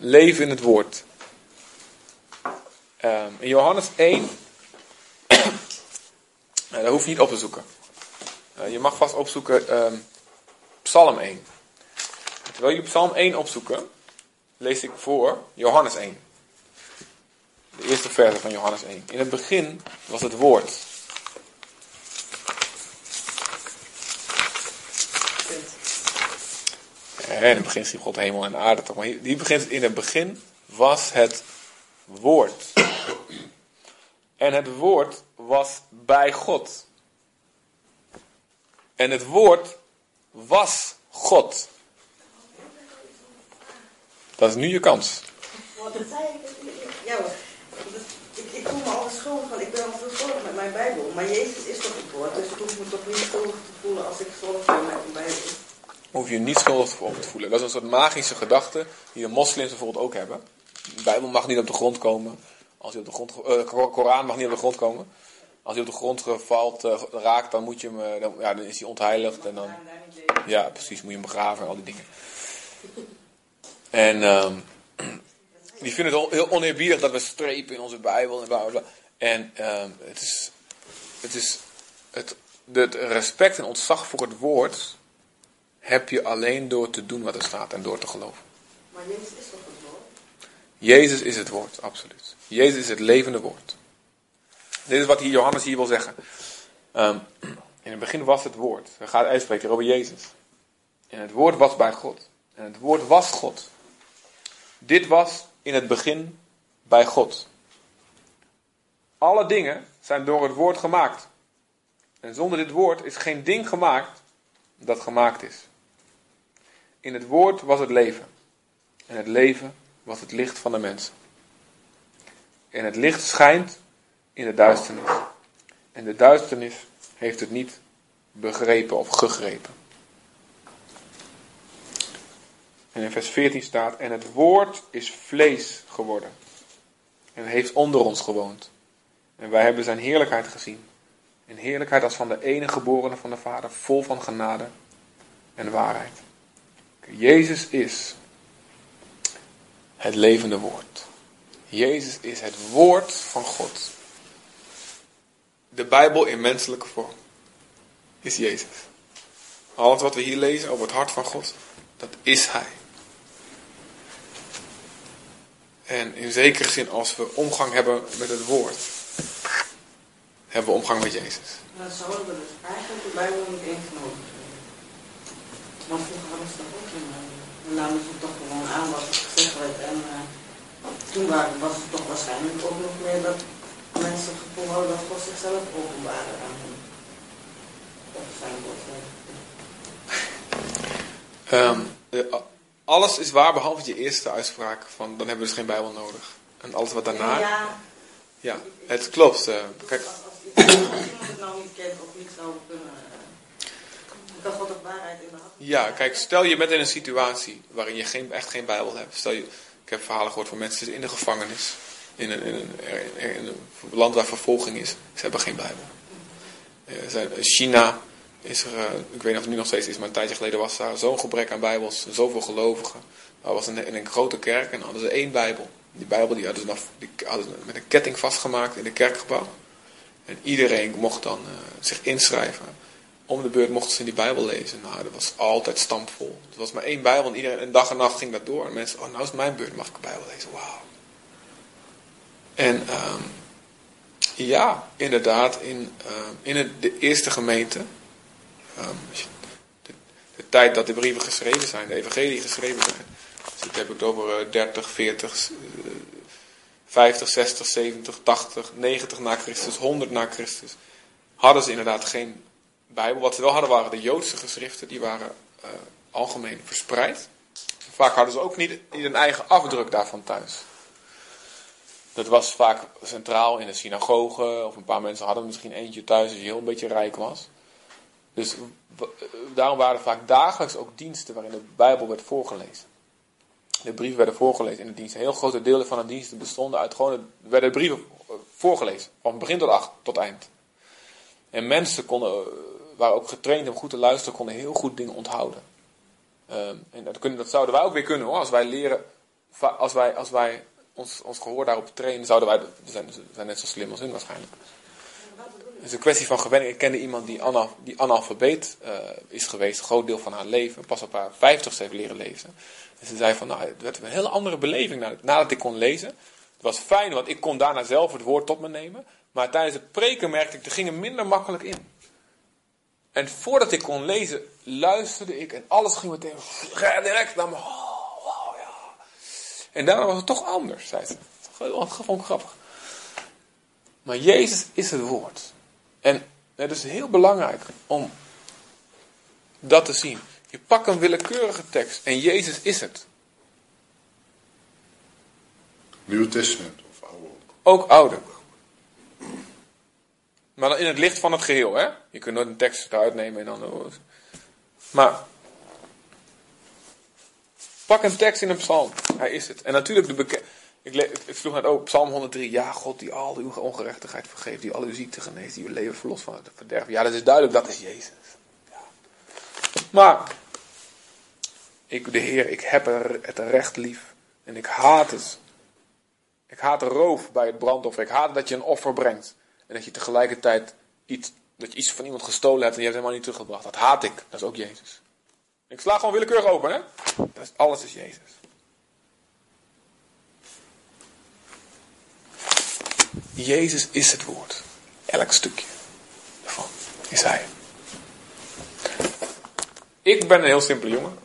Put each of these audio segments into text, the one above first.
Leven in het woord. Um, in Johannes 1, dat hoef je niet op te zoeken. Uh, je mag vast opzoeken um, Psalm 1. Terwijl jullie Psalm 1 opzoeken, lees ik voor Johannes 1. De eerste verse van Johannes 1. In het begin was het woord. In het begin God hemel en aarde toch. Maar begint in het begin was het woord. En het woord was bij God. En het woord was God. Dat is nu je kans. Wat zei ik? Ja, ik, voel me altijd schuldig, ik ben altijd schuldig met mijn Bijbel. Maar Jezus is toch het woord, dus ik hoef me toch niet schuldig te voelen als ik schuldig ben met mijn Bijbel hoef je niet schuldig op te voelen. Dat is een soort magische gedachte die de moslims bijvoorbeeld ook hebben. De Bijbel mag niet op de grond komen. Als hij op de grond, uh, Koran mag niet op de grond komen. Als hij op de grond valt, uh, raakt, dan, moet je hem, uh, dan, ja, dan is hij ontheiligd. En dan, ja, precies, moet je hem begraven en al die dingen. En um, die vinden het heel oneerbiedig dat we strepen in onze Bijbel en bla bla. En um, het is, het is het, het respect en ontzag voor het woord heb je alleen door te doen wat er staat en door te geloven. Maar Jezus is toch het woord? Jezus is het woord, absoluut. Jezus is het levende woord. Dit is wat hier Johannes hier wil zeggen. Um, in het begin was het woord. We gaan uitspreken over Jezus. En het woord was bij God. En het woord was God. Dit was in het begin bij God. Alle dingen zijn door het woord gemaakt. En zonder dit woord is geen ding gemaakt dat gemaakt is. In het woord was het leven. En het leven was het licht van de mensen. En het licht schijnt in de duisternis. En de duisternis heeft het niet begrepen of gegrepen. En in vers 14 staat: En het woord is vlees geworden. En heeft onder ons gewoond. En wij hebben zijn heerlijkheid gezien. Een heerlijkheid als van de enige geborene van de Vader, vol van genade en waarheid. Jezus is het levende woord. Jezus is het woord van God. De Bijbel in menselijke vorm is Jezus. Alles wat we hier lezen over het hart van God, dat is Hij. En in zekere zin, als we omgang hebben met het woord, hebben we omgang met Jezus. Dan zouden we dus eigenlijk de Bijbel niet eens want vroeger hadden ze dat ook in. Dan namen ze toch gewoon aan wat er gezegd werd. En uh, toen was het toch waarschijnlijk ook nog meer dat mensen het gevoel hadden dat God zichzelf openbaarde aan hen. Dat zijn. Um, alles is waar behalve je eerste uitspraak van dan hebben we dus geen Bijbel nodig. En alles wat daarna. Ja, ja het klopt. Uh, kijk. Als, als, als iemand het nou niet kent of niet zou kunnen. Dat God de waarheid hand. Ja, kijk, stel je bent in een situatie waarin je geen, echt geen Bijbel hebt. Stel je, ik heb verhalen gehoord van mensen in de gevangenis. In een, in een, land waar vervolging is. Ze hebben geen Bijbel. Uh, China is er, uh, ik weet niet of het nu nog steeds is, maar een tijdje geleden was daar zo'n gebrek aan Bijbels. Zoveel gelovigen. Er was een, in een grote kerk en hadden ze één Bijbel. Die Bijbel die hadden, ze nog, die hadden ze met een ketting vastgemaakt in het kerkgebouw. En iedereen mocht dan uh, zich inschrijven om de beurt mochten ze die Bijbel lezen. Nou, dat was altijd stampvol. Er was maar één Bijbel en iedereen, een dag en nacht ging dat door. En mensen, oh, nou is het mijn beurt, mag ik de Bijbel lezen? Wauw. En um, ja, inderdaad, in, um, in het, de eerste gemeente, um, de, tijd dat de brieven geschreven zijn, de evangelie geschreven zijn. Dus ik heb het over uh, 30, 40, uh, 50, 60, 70, 80, 90 na Christus, 100 na Christus. Hadden ze inderdaad geen Bijbel. Wat ze wel hadden waren de Joodse geschriften, die waren uh, algemeen verspreid. Vaak hadden ze ook niet, een eigen afdruk daarvan thuis. Dat was vaak centraal in de synagoge, of een paar mensen hadden misschien eentje thuis als je heel een beetje rijk was. Dus daarom waren er vaak dagelijks ook diensten waarin de Bijbel werd voorgelezen. De brieven werden voorgelezen in de diensten. Heel grote delen van de diensten bestonden uit gewoon, werden brieven voorgelezen. Van begin tot, acht, tot eind. En mensen konden waren ook getraind om goed te luisteren, konden heel goed dingen onthouden. Um, en dat, kunnen, dat, zouden wij ook weer kunnen hoor, als wij leren als wij, als wij ons, ons gehoor daarop trainen, zouden wij, we zijn, zijn net zo slim als hun waarschijnlijk. Het is een kwestie van gewenning. Ik kende iemand die, ana, die analfabeet eh, is geweest, een groot deel van haar leven. Pas op haar vijftigste heeft leren lezen. En ze zei van, nou, het werd een hele andere beleving nadat, nadat ik kon lezen. Het was fijn, want ik kon daarna zelf het woord tot me nemen. Maar tijdens het preken merkte ik, er ging er minder makkelijk in. En voordat ik kon lezen, luisterde ik en alles ging meteen direct naar me. Oh, wow, ja. En daarna was het toch anders, zei ze. Dat vond ik grappig. Maar Jezus is het woord. En het is heel belangrijk om dat te zien. Je pakt een willekeurige tekst en Jezus is het. Nieuw Testament of Oude ook. Ook ouder. Maar dan in het licht van het geheel, hè? Je kunt nooit een tekst eruit nemen en dan. Maar. Pak een tekst in een psalm. Hij is het. En natuurlijk de bekende. Ik, ik sloeg net ook Psalm 103. Ja, God die al uw ongerechtigheid vergeeft. Die al uw ziekte geneest. Die uw leven verlost van het verderf. Ja, dat is duidelijk. Dat is Jezus. Ja. Maar. Ik, de Heer, ik heb er het recht lief. En ik haat het. Ik haat de roof bij het brandoffer. Ik haat dat je een offer brengt. En dat je tegelijkertijd iets, dat je iets van iemand gestolen hebt en je hebt helemaal niet teruggebracht. Dat haat ik. Dat is ook Jezus. Ik sla gewoon willekeurig open, hè? Dat is, alles is Jezus. Jezus is het woord. Elk stukje is Hij. Ik ben een heel simpele jongen.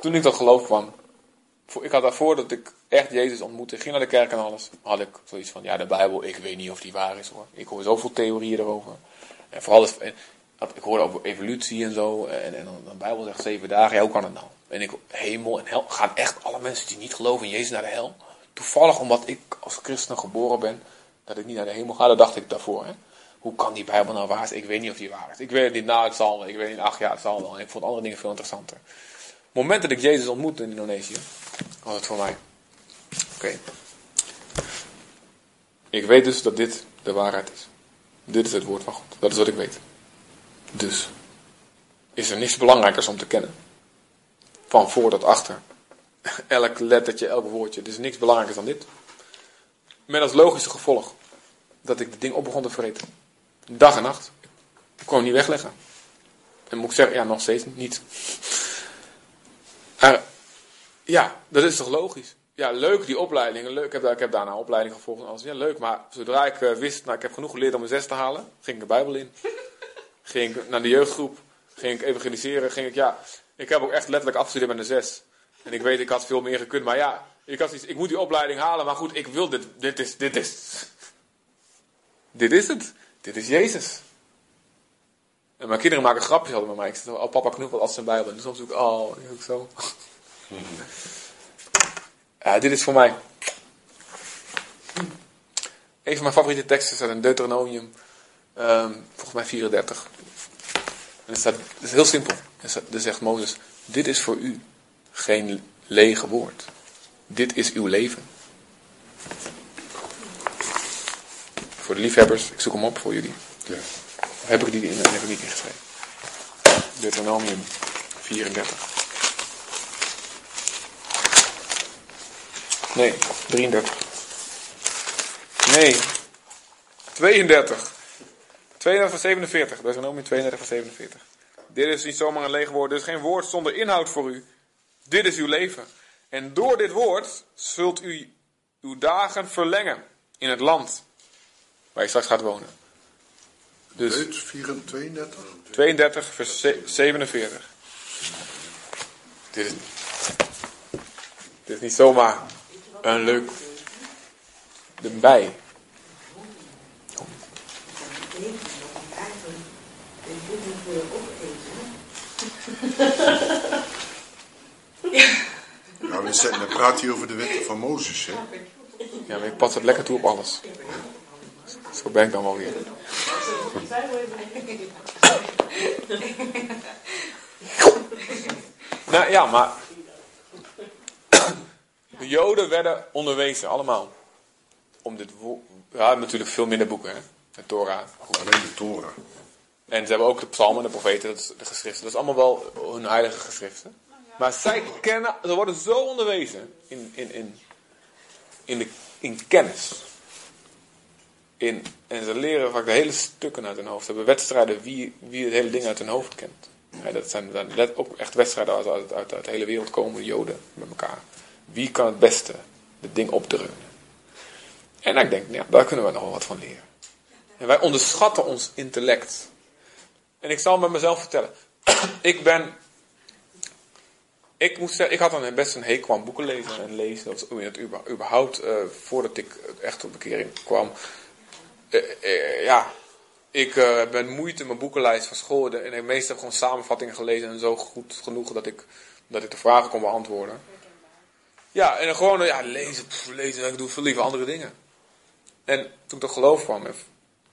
Toen ik tot geloof kwam, ik had daarvoor dat ik echt Jezus ontmoette, ging naar de kerk en alles, had ik zoiets van, ja, de Bijbel, ik weet niet of die waar is hoor. Ik hoor zoveel theorieën erover. En vooral, het, ik hoorde over evolutie en zo, en, en de Bijbel zegt zeven dagen, ja, hoe kan het nou? En ik, hemel en hel, gaan echt alle mensen die niet geloven in Jezus naar de hel? Toevallig omdat ik als christen geboren ben, dat ik niet naar de hemel ga, dat dacht ik daarvoor. Hè? Hoe kan die Bijbel nou waar zijn? Ik weet niet of die waar is. Ik weet het niet, nou het zal wel. Ik weet niet, ach ja, het zal wel. Ik vond andere dingen veel interessanter. Het moment dat ik Jezus ontmoette in Indonesië, was het voor mij. Oké. Ik weet dus dat dit de waarheid is. Dit is het woord van God. Dat is wat ik weet. Dus is er niks belangrijkers om te kennen. Van voor tot achter. Elk lettertje, elk woordje. Er is niks belangrijkers dan dit. Met als logische gevolg dat ik het ding op begon te vreten. Dag en nacht. Ik kon hem niet wegleggen. En moet ik zeggen, ja, nog steeds niet. Ja, dat is toch logisch? Ja, leuk die opleidingen. Leuk. Ik, heb, ik heb daarna een opleiding gevolgd en alles. Ja, leuk. Maar zodra ik eh, wist, nou, ik heb genoeg geleerd om een zes te halen, ging ik de Bijbel in. Ging ik naar de jeugdgroep. Ging ik evangeliseren. Ging ik, ja, ik heb ook echt letterlijk afgestudeerd met een zes. En ik weet, ik had veel meer gekund. Maar ja, ik had iets, ik moet die opleiding halen. Maar goed, ik wil dit. Dit is, dit is. Dit is het. Dit is Jezus. En mijn kinderen maken grapjes altijd met mij. Ik zeg, oh papa knuffelt als zijn Bijbel. En soms doe ik, oh, ik zo. Ja, dit is voor mij. Een van mijn favoriete teksten staat in Deuteronomium, ehm, volgens mij 34. En het, staat, het is heel simpel. Er zegt Mozes, dit is voor u geen lege woord. Dit is uw leven. Voor de liefhebbers, ik zoek hem op voor jullie. Ja. Heb ik die in, heb ik niet ingeschreven? Deuteronomium 34. Nee, 33. Nee, 32. 32 van 47. Deuteronomium 32 van 47. Dit is niet zomaar een leeg woord. Dit is geen woord zonder inhoud voor u. Dit is uw leven. En door dit woord zult u uw dagen verlengen in het land waar je straks gaat wonen. Dus Deut 34, 32? 32 vers ze- 47. Dit is, dit is niet zomaar een leuk erbij. Nou, we zijn, dan praat hij over de wetten van Mozes, hè? Ja, maar ik pas het lekker toe op alles. Zo ben ik dan wel weer. Nou ja, maar. De Joden werden onderwezen, allemaal. Om dit Ja, natuurlijk veel minder boeken, hè? De Torah. Alleen de Torah. En ze hebben ook de psalmen, de profeten, dat is de geschriften. Dat is allemaal wel hun heilige geschriften. Maar zij kennen, ze worden zo onderwezen in, in, in, in, de, in kennis. In, en ze leren vaak de hele stukken uit hun hoofd. Ze hebben wedstrijden wie, wie het hele ding uit hun hoofd kent. Ja, dat zijn dan ook echt wedstrijden uit, uit, uit, uit de hele wereld komen, joden met elkaar. Wie kan het beste het ding opdreunen? En ik denk, ja, daar kunnen we nog wel wat van leren. En wij onderschatten ons intellect. En ik zal met mezelf vertellen. ik ben. Ik zeggen, ik had dan best een hekel aan boeken lezen en lezen. Dat was het überhaupt, eh, voordat ik echt op bekering kwam. Eh, eh, ja, ik ben moeite mijn boekenlijst van school. En ik meestal heb gewoon samenvattingen gelezen en zo goed genoeg dat ik, dat ik de vragen kon beantwoorden. Ja, en dan gewoon ja, lezen, lezen. Ik doe veel liever andere dingen. En toen ik tot geloof kwam,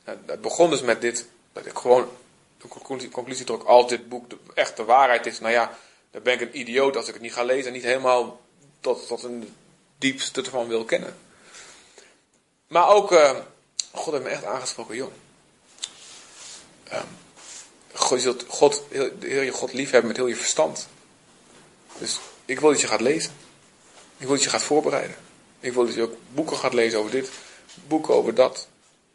en, begon dus met dit. Dat ik gewoon de conclusie, trok, als dit boek de, echt de waarheid is, nou ja, dan ben ik een idioot als ik het niet ga lezen en niet helemaal tot, tot een diepste ervan wil kennen. Maar ook, eh, God heeft me echt aangesproken, joh. Ehm, God, je zult God, heel, je God lief hebben met heel je verstand. Dus ik wil dat je gaat lezen. Ik wil dat je gaat voorbereiden. Ik wil dat je ook boeken gaat lezen over dit, boeken over dat.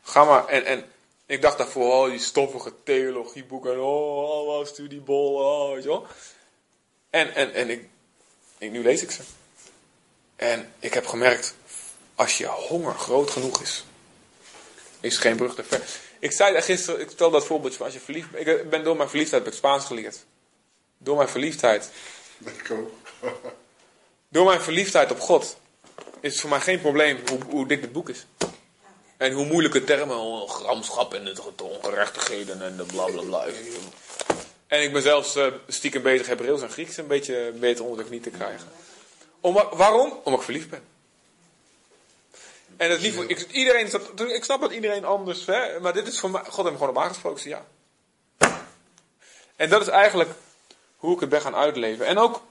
Ga maar. En, en ik dacht daarvoor, oh, die stoffige theologieboeken. En oh, oh, studiebol, oh, wel. En, en, en ik, ik, nu lees ik ze. En ik heb gemerkt, als je honger groot genoeg is, is geen brug te ver. Ik zei daar gisteren, ik stel dat voorbeeld van als je verliefd bent. Ik ben door mijn verliefdheid heb ik Spaans geleerd. Door mijn verliefdheid Ben ik ook. Door mijn verliefdheid op God is het voor mij geen probleem hoe, hoe dik het boek is. En hoe moeilijke termen, gramschap en de ongerechtigheden en de bla bla bla. En ik ben zelfs eh, stiekem bezig Hebreeuws en Grieks een beetje beter onder de knie te krijgen. Om, waarom? Omdat ik verliefd ben. En het lief, ik, iedereen, ik snap dat iedereen anders, hè, maar dit is voor mij, God heeft me gewoon op aangesproken, ja. En dat is eigenlijk hoe ik het ben gaan uitleven. En ook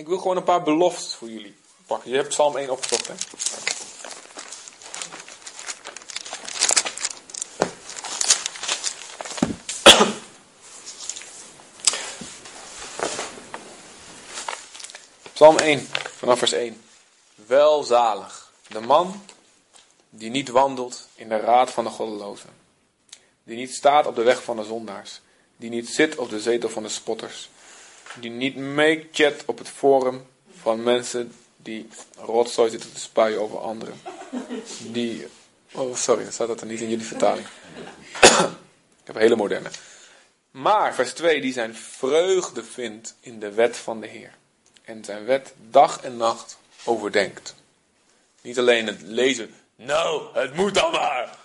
ik wil gewoon een paar beloftes voor jullie pakken. Je hebt Psalm 1 opgezocht, hè? Psalm 1, vanaf vers 1. Welzalig de man die niet wandelt in de raad van de goddelozen. Die niet staat op de weg van de zondaars. Die niet zit op de zetel van de spotters die niet meechat op het forum van mensen die rotzooi zitten te spuien over anderen. Die, oh sorry, staat dat er niet in jullie vertaling. Ik heb een hele moderne. Maar, vers 2, die zijn vreugde vindt in de wet van de Heer. En zijn wet dag en nacht overdenkt. Niet alleen het lezen, nou, het moet dan maar.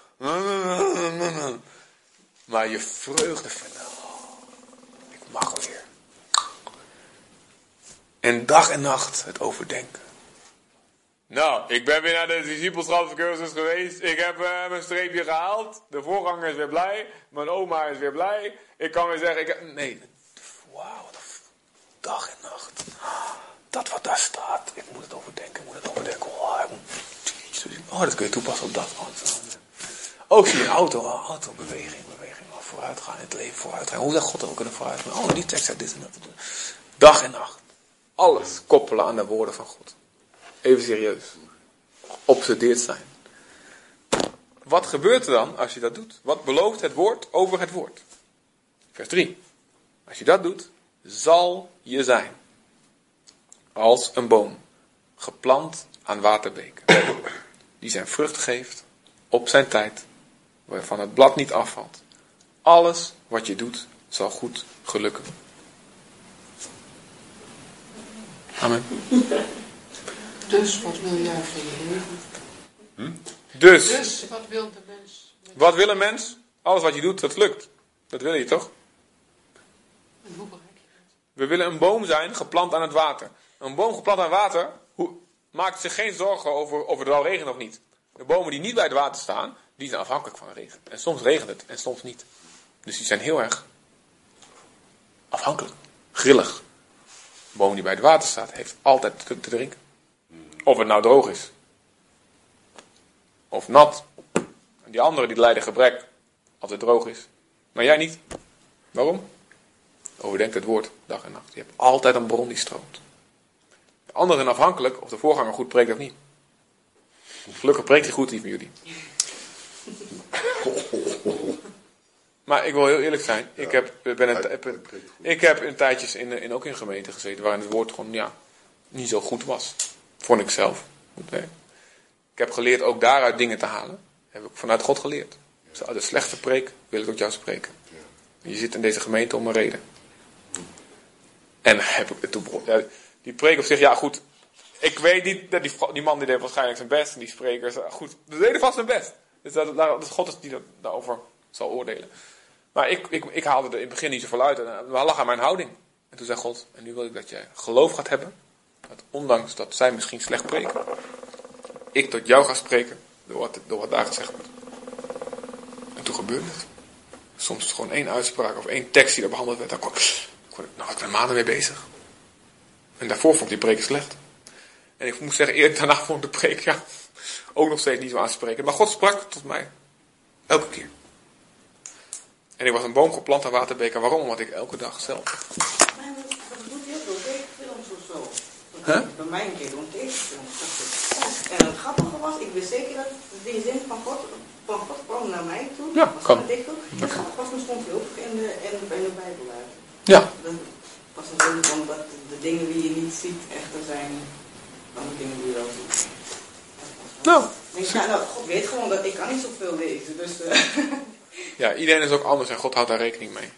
Maar je vreugde vinden. Oh, ik mag weer. En dag en nacht het overdenken. Nou, ik ben weer naar de discipelschapscursus geweest. Ik heb eh, mijn streepje gehaald. De voorganger is weer blij. Mijn oma is weer blij. Ik kan weer zeggen, ik heb... Nee, wauw. Dag en nacht. Dat wat daar staat. Ik moet het overdenken, ik moet het overdenken. Oh, moet- oh dat kun je toepassen op dat. Ook zie je auto, auto, beweging, beweging. Oh, vooruit gaan in het leven, vooruit gaan. Hoe zou God ook kunnen vooruit gaan? Oh, die tekst uit dit en dat. Dag en nacht. Alles koppelen aan de woorden van God. Even serieus. Obsedeerd zijn. Wat gebeurt er dan als je dat doet? Wat belooft het woord over het woord? Vers 3. Als je dat doet, zal je zijn. Als een boom. Geplant aan waterbeken. Die zijn vrucht geeft op zijn tijd. Waarvan het blad niet afvalt. Alles wat je doet zal goed gelukken. Amen. Dus wat wil jij van je leven? Dus, Dus wat wil de mens? wat wil een mens? Alles wat je doet, dat lukt. Dat wil je toch? En hoe bereik je dat? We willen een boom zijn, geplant aan het water. Een boom geplant aan water hoe, maakt zich geen zorgen over of het wel regent of niet. De bomen die niet bij het water staan, die zijn afhankelijk van de regen. En soms regent het en soms niet. Dus die zijn heel erg afhankelijk. Grillig. Een boom die bij het water staat, heeft altijd te, te drinken. Of het nou droog is. Of nat. En die andere die lijden gebrek als het droog is. Maar jij niet. Waarom? Overdenk het woord dag en nacht. Je hebt altijd een bron die stroomt. De ander is afhankelijk of de voorganger goed preekt of niet. Gelukkig preekt hij goed, die van jullie. Maar ik wil heel eerlijk zijn. Ik heb, ben een, heb ik heb in tijdjes in, in, ook in gemeenten gezeten waarin het woord gewoon ja, niet zo goed was. Vond ik zelf. Ik heb geleerd ook daaruit dingen te halen. Heb ik vanuit God geleerd. Dus de slechte preek wil ik tot jou spreken. Je zit in deze gemeente om een reden. En heb ik, toen, begon- ja, die preek op zich, ja goed. Ik weet niet, dat die, die man die deed waarschijnlijk zijn best. En die sprekers, goed, ze deden vast zijn best. Dus dat, dat God is die dat, daarover zal oordelen. Maar ik, ik, ik haalde er in het begin niet zoveel uit. En het lag aan mijn houding. En toen zei God, en nu wil ik dat jij geloof gaat hebben. Dat ondanks dat zij misschien slecht preken. Ik tot jou ga spreken. Door wat, door wat daar gezegd wordt. En toen gebeurde het. Soms is gewoon één uitspraak of één tekst die daar behandeld werd. Daar kon, ik, nou, ik ben maanden mee bezig. En daarvoor vond ik die preek slecht. En ik moet zeggen, eerder daarna vond ik de preek ja, ook nog steeds niet zo aansprekend. Maar God sprak tot mij. Elke keer. En ik was een boom geplant aan Waterbeek. En waarom? Omdat ik elke dag zelf. Maar dat, dat doet heel veel tekenfilms of zo. Dat Huh? Bij mij een keer doen tekenfilms. Dat En het grappige was, ik wist zeker dat die zin van God, van God kwam naar mij toe. Ja, was kan. grappige was, er stond heel veel in de, in, bij de Bijbel uit. Ja. Dat was een zin van dat de dingen die je niet ziet echter zijn dan de dingen die je wel ziet. Nou. Ik ja, nou, God weet gewoon dat ik kan niet zoveel lezen. Dus eh, Ja, iedereen is ook anders en God houdt daar rekening mee.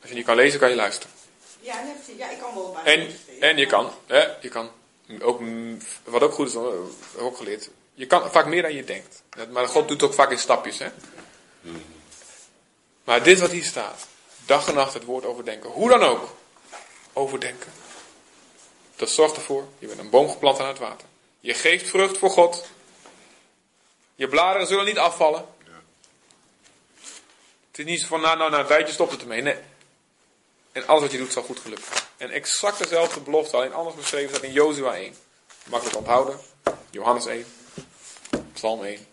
Als je niet kan lezen, kan je luisteren. ja, precies. ja, ik kan wel bij En, en je kan, hè, je kan ook, wat ook goed is, ook geleerd. Je kan vaak meer dan je denkt. Maar God doet het ook vaak in stapjes, hè. Maar dit wat hier staat, dag en nacht het woord overdenken, hoe dan ook, overdenken. Dat zorgt ervoor, je bent een boom geplant aan het water. Je geeft vrucht voor God. Je bladeren zullen niet afvallen. Het is niet zo van, nou, nou, nou, een tijdje stopt het ermee. Nee. En alles wat je doet zal goed gelukken. En exact dezelfde belofte, alleen anders beschreven, staat in Jozua 1. Makkelijk onthouden. Johannes 1. Psalm 1.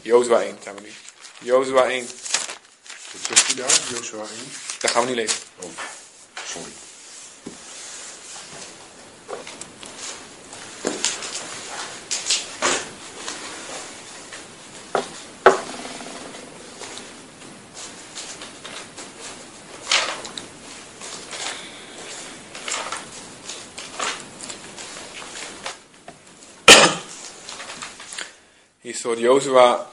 Jozua 1 zijn we nu. Jozua 1. Wat zegt hij daar, Joshua 1? Daar gaan we niet lezen. Oh, sorry. Staat Jozua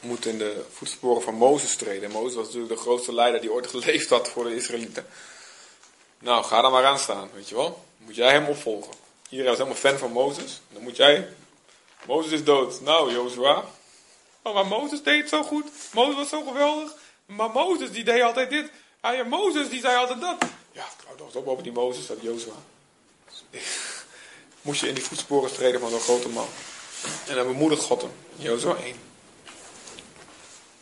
moet in de voetsporen van Mozes treden. Mozes was natuurlijk de grootste leider die ooit geleefd had voor de Israëlieten. Nou, ga dan maar aan staan, weet je wel. Moet jij hem opvolgen. Iedereen was helemaal fan van Mozes. Dan moet jij... Mozes is dood. Nou, Jozua. Oh, maar Mozes deed het zo goed. Mozes was zo geweldig. Maar Mozes, die deed altijd dit. Ah ja, Mozes, die zei altijd dat. Ja, nou, dat was ook boven die Mozes, dat Jozua. Moest je in die voetsporen treden van zo'n grote man. En dan bemoedigt God hem. Jozua 1.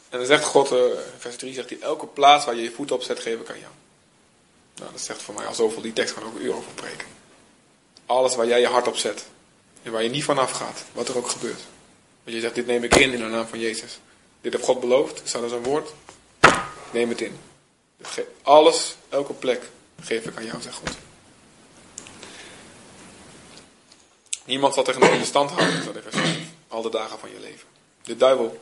En dan zegt God, eh, vers 3, zegt hij, elke plaats waar je je voet op zet, geef ik aan jou. Nou, dat zegt voor mij al zoveel, die tekst kan ook een uur over. Alles waar jij je hart op zet. En waar je niet vanaf gaat, wat er ook gebeurt. Want je zegt, dit neem ik in in de naam van Jezus. Dit heeft God beloofd, staat er zo'n woord. Neem het in. Alles, elke plek, geef ik aan jou, zegt God. Niemand zal tegenover je stand houden, staat in vers 5. Al de dagen van je leven. De duivel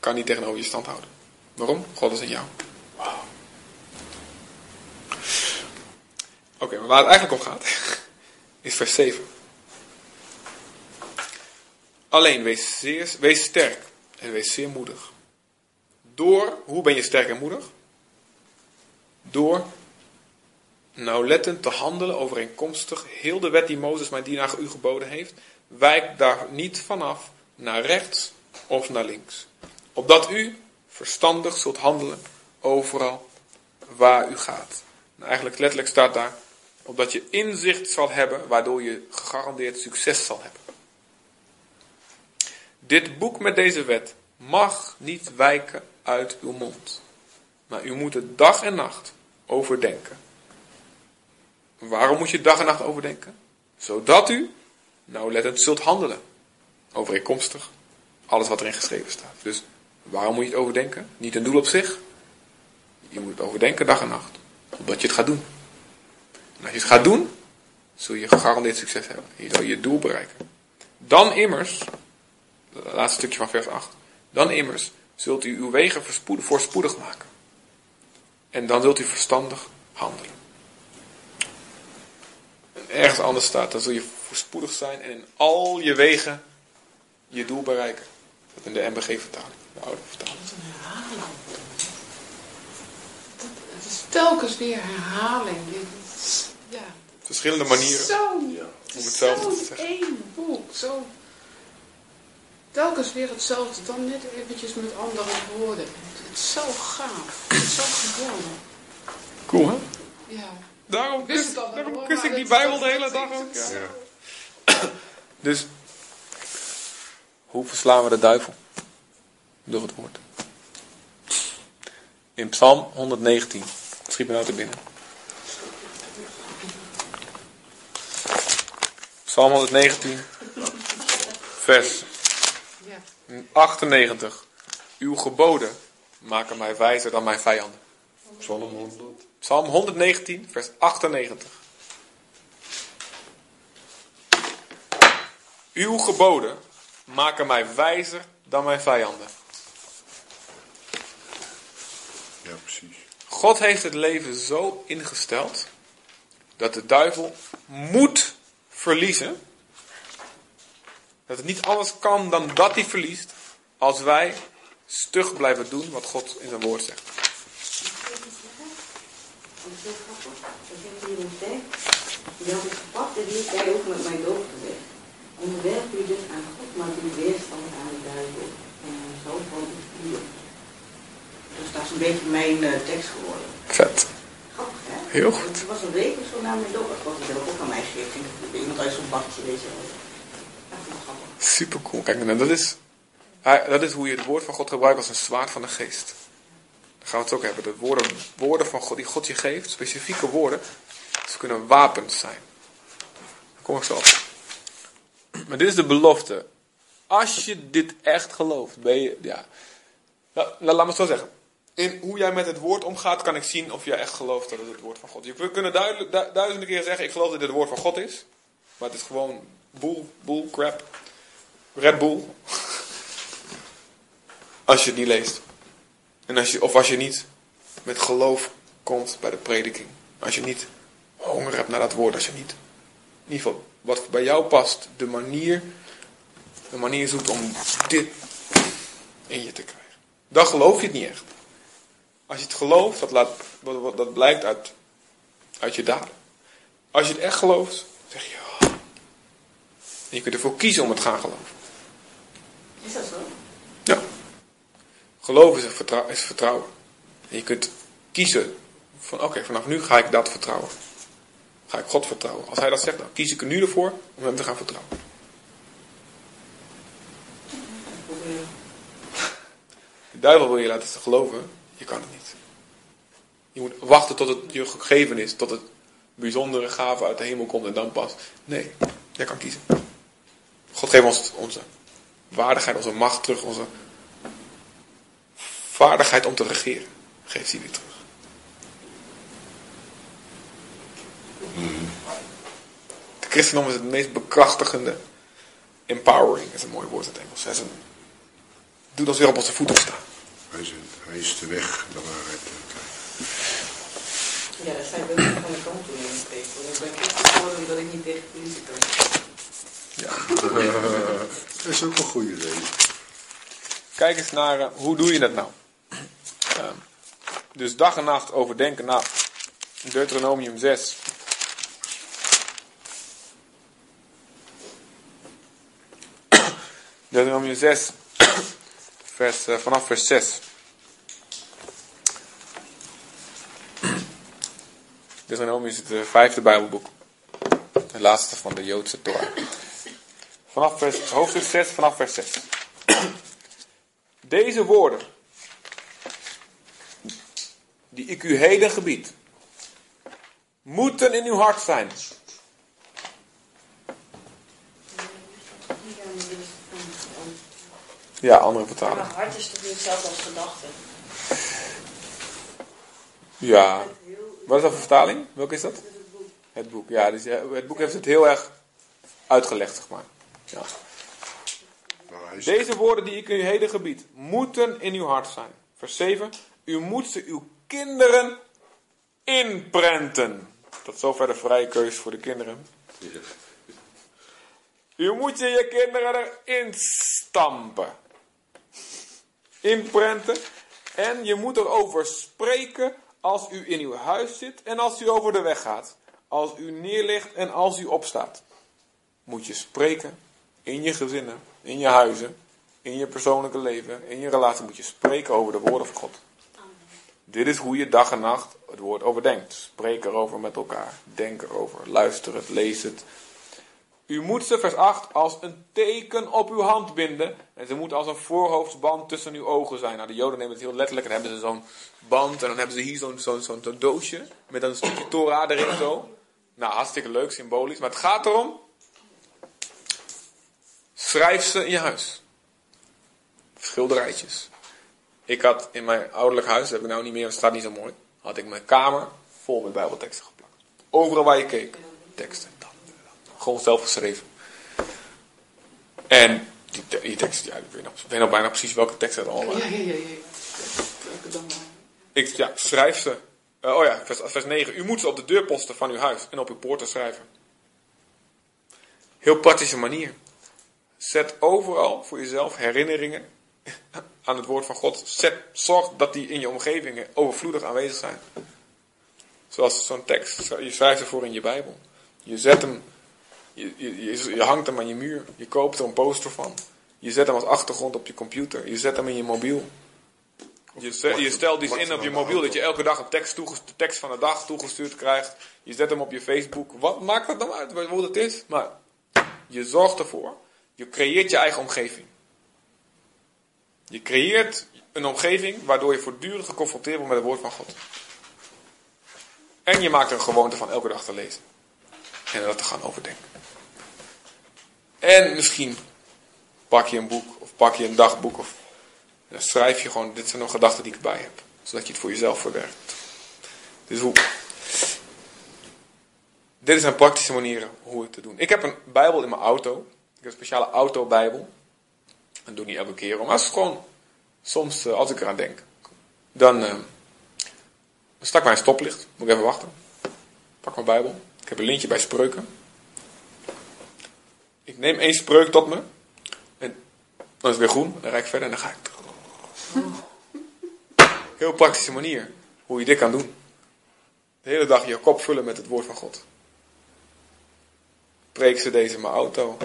kan niet tegenover je stand houden. Waarom? God is in jou. Oké, maar waar het eigenlijk om gaat, is vers 7. Alleen wees, zeer, wees sterk en wees zeer moedig. Door, hoe ben je sterk en moedig? Door nauwlettend te handelen overeenkomstig heel de wet die Mozes mijn dienaar u geboden heeft. Wijk daar niet vanaf naar rechts of naar links. Opdat u verstandig zult handelen overal waar u gaat. Nou, eigenlijk letterlijk staat daar, opdat je inzicht zal hebben, waardoor je gegarandeerd succes zal hebben. Dit boek met deze wet mag niet wijken uit uw mond. Maar u moet het dag en nacht overdenken. Waarom moet je dag en nacht overdenken? Zodat u nauwlettend zult handelen. Overeenkomstig alles wat erin geschreven staat. Dus waarom moet je het overdenken? Niet een doel op zich. Je moet het overdenken dag en nacht. Omdat je het gaat doen. En als je het gaat doen, zul je gegarandeerd succes hebben. Je zal je doel bereiken. Dan immers, laatste stukje van vers 8. Dan immers zult u uw wegen voorspoedig maken. En dan zult u verstandig handelen. En ergens anders staat, dan zul je voorspoedig zijn en in al je wegen je doel bereiken. Dat in de MBG-vertaling, de oude vertaling. Wat een herhaling. Dat, het is telkens weer herhaling. Dit is- Ja. Verschillende manieren. Zo, Ja. het Om is hetzelfde te zo'n zeggen. één boek. Zo. Telkens weer hetzelfde, dan net eventjes met andere woorden. Het is zo gaaf. Het is zo geweldig. Cool hè? Ja. Daarom kus, daarom kus ik die Bijbel de hele dag ook. Ja. Ja. Dus, hoe verslaan we de duivel? Door het woord. In Psalm 119. Schiet me nou te binnen. Psalm 119, vers Ja. 98. Uw geboden maken mij wijzer dan mijn vijanden. Psalm 100. Psalm 119, vers 98. Uw geboden maken mij wijzer dan mijn vijanden. Ja, precies. God heeft het leven zo ingesteld dat de duivel moet verliezen. Dat het niet anders kan dan dat hij verliest als wij stug blijven doen wat God in zijn woord zegt. Dat is zo grappig. Dan zegt hier een tekst. Die had ik gepakt en die hij ook met mij doorgelegd. Onderwerp u dus aan God, maar doe weerstand aan de duivel. En zo van vuur. Dus dat is een beetje mijn eh, tekst geworden. Vet. Grappig, hè? Heel goed. Het was een week of zo na mijn door. Wat hij dat ook aan mij. Ik denk, iemand uit zo'n bakje, weet je wel. Dat ik grappig. Super cool. Kijk, nou, dat is, dat is hoe je het woord van God gebruikt als een zwaard van de geest. Gaan we het ook hebben. De woorden, woorden van God die God je geeft, specifieke woorden, ze kunnen wapens zijn. Daar kom ik zo op. Maar dit is de belofte. Als je dit echt gelooft, ben je, ja. Nou, nou, laat me het zo zeggen. In hoe jij met het woord omgaat, kan ik zien of jij echt gelooft dat het het woord van God is. We kunnen duizenden keer zeggen, ik geloof dat dit het woord van God is. Maar het is gewoon boel, boel, crap. Red Bull. Als je het niet leest. En als je, of als je niet met geloof komt bij de prediking. Als je niet honger hebt naar dat woord. Als je niet, in ieder geval, wat bij jou past. De manier, de manier zoekt om dit in je te krijgen. Dan geloof je het niet echt. Als je het gelooft, dat, laat, dat blijkt uit, uit je daden. Als je het echt gelooft, zeg je, oh. En je kunt ervoor kiezen om het gaan geloven. Is dat zo? Geloof is, vertrou- is vertrouwen. En je kunt kiezen van oké, vanaf nu ga ik dat vertrouwen. Ga ik God vertrouwen. Als hij dat zegt, dan kies ik er nu ervoor om hem te gaan vertrouwen. De duivel wil je laten geloven, je kan het niet. Je moet wachten tot het je gegeven is, tot het bijzondere gave uit de hemel komt en dan pas. Nee, jij kan kiezen. God geeft ons onze waardigheid, onze macht terug, onze vaardigheid om te regeren. Geeft hij weer terug. De christendom is het meest bekrachtigende. Empowering is een mooi woord in het Engels. Het een- doet ons weer op onze voeten staan. Hij is, hij is de weg, de waarheid. het. Ja, dat ik ook van de kant toen in hoor. Ik ben geworden omdat ik niet tegen politie kan. Dat is ook een goede reden. Kijk eens naar, eh, hoe doe je dat nou? Dus dag en nacht overdenken. Nou, Deuteronomium 6. Deuteronomium 6, vers, eh, vanaf vers 6. Deuteronomium is het eh, vijfde Bijbelboek. Het laatste van de Joodse Torah. Vanaf vers, hoofdstuk 6, vanaf vers 6. Deze woorden, die ik u heden gebied, moeten in uw hart zijn. Ja, andere vertaling. Maar hart is toch niet hetzelfde als gedachte? Ja. Wat is dat voor vertaling? Welke is dat? Het boek, ja. Dus eh, het boek heeft het heel erg uitgelegd, zeg maar. Ja. Nou, Deze woorden die ik u heden gebied, moeten in uw hart zijn. Vers 7. U moet ze uw kinderen inprenten. Tot zover de vrije keus voor de kinderen. U moet je je kinderen erin stampen. Inprenten. En je moet erover spreken als u in uw huis zit en als u over de weg gaat. Als u neerligt en als u opstaat. Moet je spreken in je gezinnen, in je huizen, in je persoonlijke leven, in je relatie. Moet je spreken over de woorden van God. Dit is hoe je dag en nacht het woord overdenkt. Spreek erover met elkaar. Denk erover. Luister het. Lees het. U moet ze, vers 8, als een teken op uw hand binden. En ze moeten als een voorhoofdsband tussen uw ogen zijn. Nou, de Joden nemen het heel letterlijk. En hebben ze zo'n band. En dan hebben ze hier zo'n zo'n zo'n zo'n doosje. Met een stukje Torah erin zo. Nou, hartstikke leuk, symbolisch. Maar het gaat erom. Schrijf ze in je huis. Schilderijtjes. Ik had in mijn ouderlijk huis, dat heb ik nou niet meer, het staat niet zo mooi. Had ik mijn kamer vol met bijbelteksten geplakt. Overal waar je keek. Teksten. Dat, dat. Gewoon zelf geschreven. En die, die teksten, ja, ik weet nog, weet nog bijna precies welke teksten het allemaal Ja, waren. ja, ja, ja. Maar. Ik, ja, schrijf ze. Eh, oh ja, vers, vers 9. U moet ze op de deurposten van uw huis en op uw poorten schrijven. Heel praktische manier. Zet overal voor jezelf herinneringen aan het woord van God. Zet, zorg dat die in je omgeving overvloedig aanwezig zijn. Zoals zo'n tekst. Je schrijft ervoor in je Bijbel. Je zet hem, je, je, hangt hem aan je muur. Je koopt er een poster van. Je zet hem als achtergrond op je computer. Je zet hem in je mobiel. Je, je stelt iets in op je mobiel dat je elke dag een tekst, de tekst van de dag toegestuurd krijgt. Je zet hem op je Facebook. Wat maakt het nou uit wat het is? Maar je zorgt ervoor. Je creëert je eigen omgeving. Je creëert een omgeving waardoor je voortdurend geconfronteerd wordt met het woord van God. En je maakt er een gewoonte van elke dag te lezen. En dat te gaan overdenken. En misschien pak je een boek of pak je een dagboek of schrijf je gewoon, dit zijn nog gedachten die ik erbij heb. Zodat je het voor jezelf verwerkt. Dus hoe... Dit zijn praktische manieren hoe het te doen. Ik heb een bijbel in mijn auto. Ik heb een speciale autobijbel. Dat doe ik niet elke keer. Maar is gewoon, soms eh, als ik eraan denk. Dan, eh, dan stak mij een stoplicht. Moet ik even wachten. Pak mijn bijbel. Ik heb een lintje bij spreuken. Ik neem één spreuk tot me. En dan is het weer groen. Dan rijd ik verder en dan ga ik Heel praktische manier hoe je dit kan doen. De hele dag je kop vullen met het woord van God. Preek ze deze in mijn auto,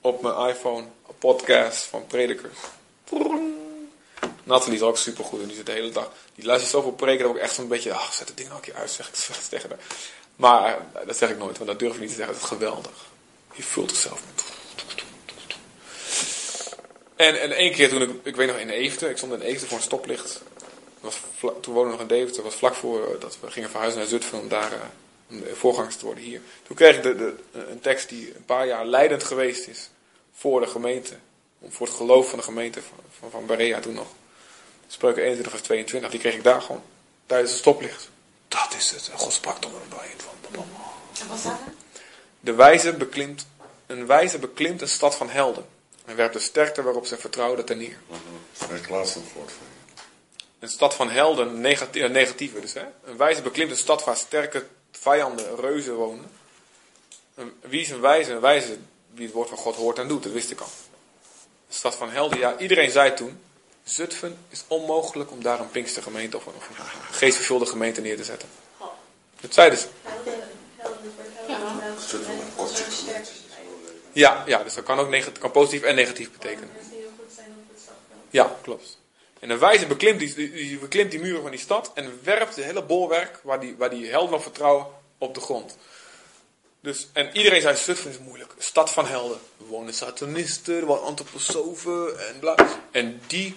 op mijn iPhone, podcast van predikers. Nathalie is ook supergoed en die zit de hele dag. Die luistert zoveel preken dat ik echt zo'n beetje, ach, zet het ding nou een keer uit, zeg ik tegen. Maar eh, dat zeg ik nooit, want dat durf ik niet te zeggen. Dat is geweldig. Je vult het zelf met. En, en één keer toen ik, ik weet nog in Eefde, ik stond in Eefde voor een stoplicht. Toen woonde ik nog in Deventer, was vlak voor eh, dat we gingen verhuizen naar Zutphen om daar eh, om voorgangers te worden hier. Toen kreeg ik de, een tekst die een paar jaar leidend geweest is voor de gemeente. Om- Voor het geloof van de gemeente van, van, van Berea toen nog. Spreuken 21 vers 22, die kreeg ik daar gewoon tijdens het stoplicht. Dat is het. En God sprak tot me bij het van. En wat staat er? De wijze beklimt, een wijze beklimt een stad van helden. En werpt de sterkte waarop zij vertrouwde ten neer. Laatst nog woord van je. Een stad van helden, negatieve, eh, negatieve dus. Hè? Een wijze beklimt een stad waar sterke vijanden, reuzen wonen. Een- wie is een wijze? Een wijze wie het woord van God hoort en doet, dat wist ik al. Een stad van helden, ja, iedereen zei toen. Zutphen is onmogelijk om daar een Pinkstergemeente of een, geestvervulde gemeente neer te zetten. Dat zeiden ze. Ja, ja dus dat kan ook negatief, kan positief en negatief betekenen. Ja, klopt. En een wijze beklimt die, die, beklimt die muren van die stad en werpt de hele bolwerk waar die, waar die helden op vertrouwen op de grond. Dus, en iedereen zei, Zutphen is moeilijk. Stad van helden. Er wonen satanisten, er antroposofen en bla. En die,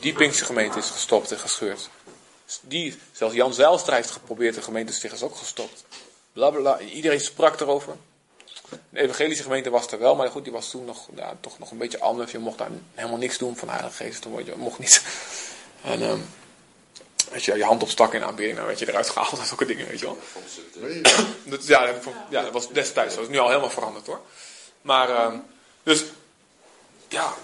die Pinkse gemeente is gestopt en gescheurd. Die, zelfs Jan Zijlstra heeft geprobeerd de gemeente te stichten, is ook gestopt. Bla bla bla. Iedereen sprak erover. De evangelische gemeente was er wel, maar goed, die was toen nog, ja, toch nog een beetje anders. Je mocht daar helemaal niks doen van Heilige Geest. Word je mocht niet. En, ehm, weet je, je hand opstak in aanbidding, dan werd je eruit gehaald en zulke dingen, weet je wel. Dat, ja, dat, ja, dat was destijds zo. Dat is nu al helemaal veranderd hoor. Maar, ehm, dus, ja.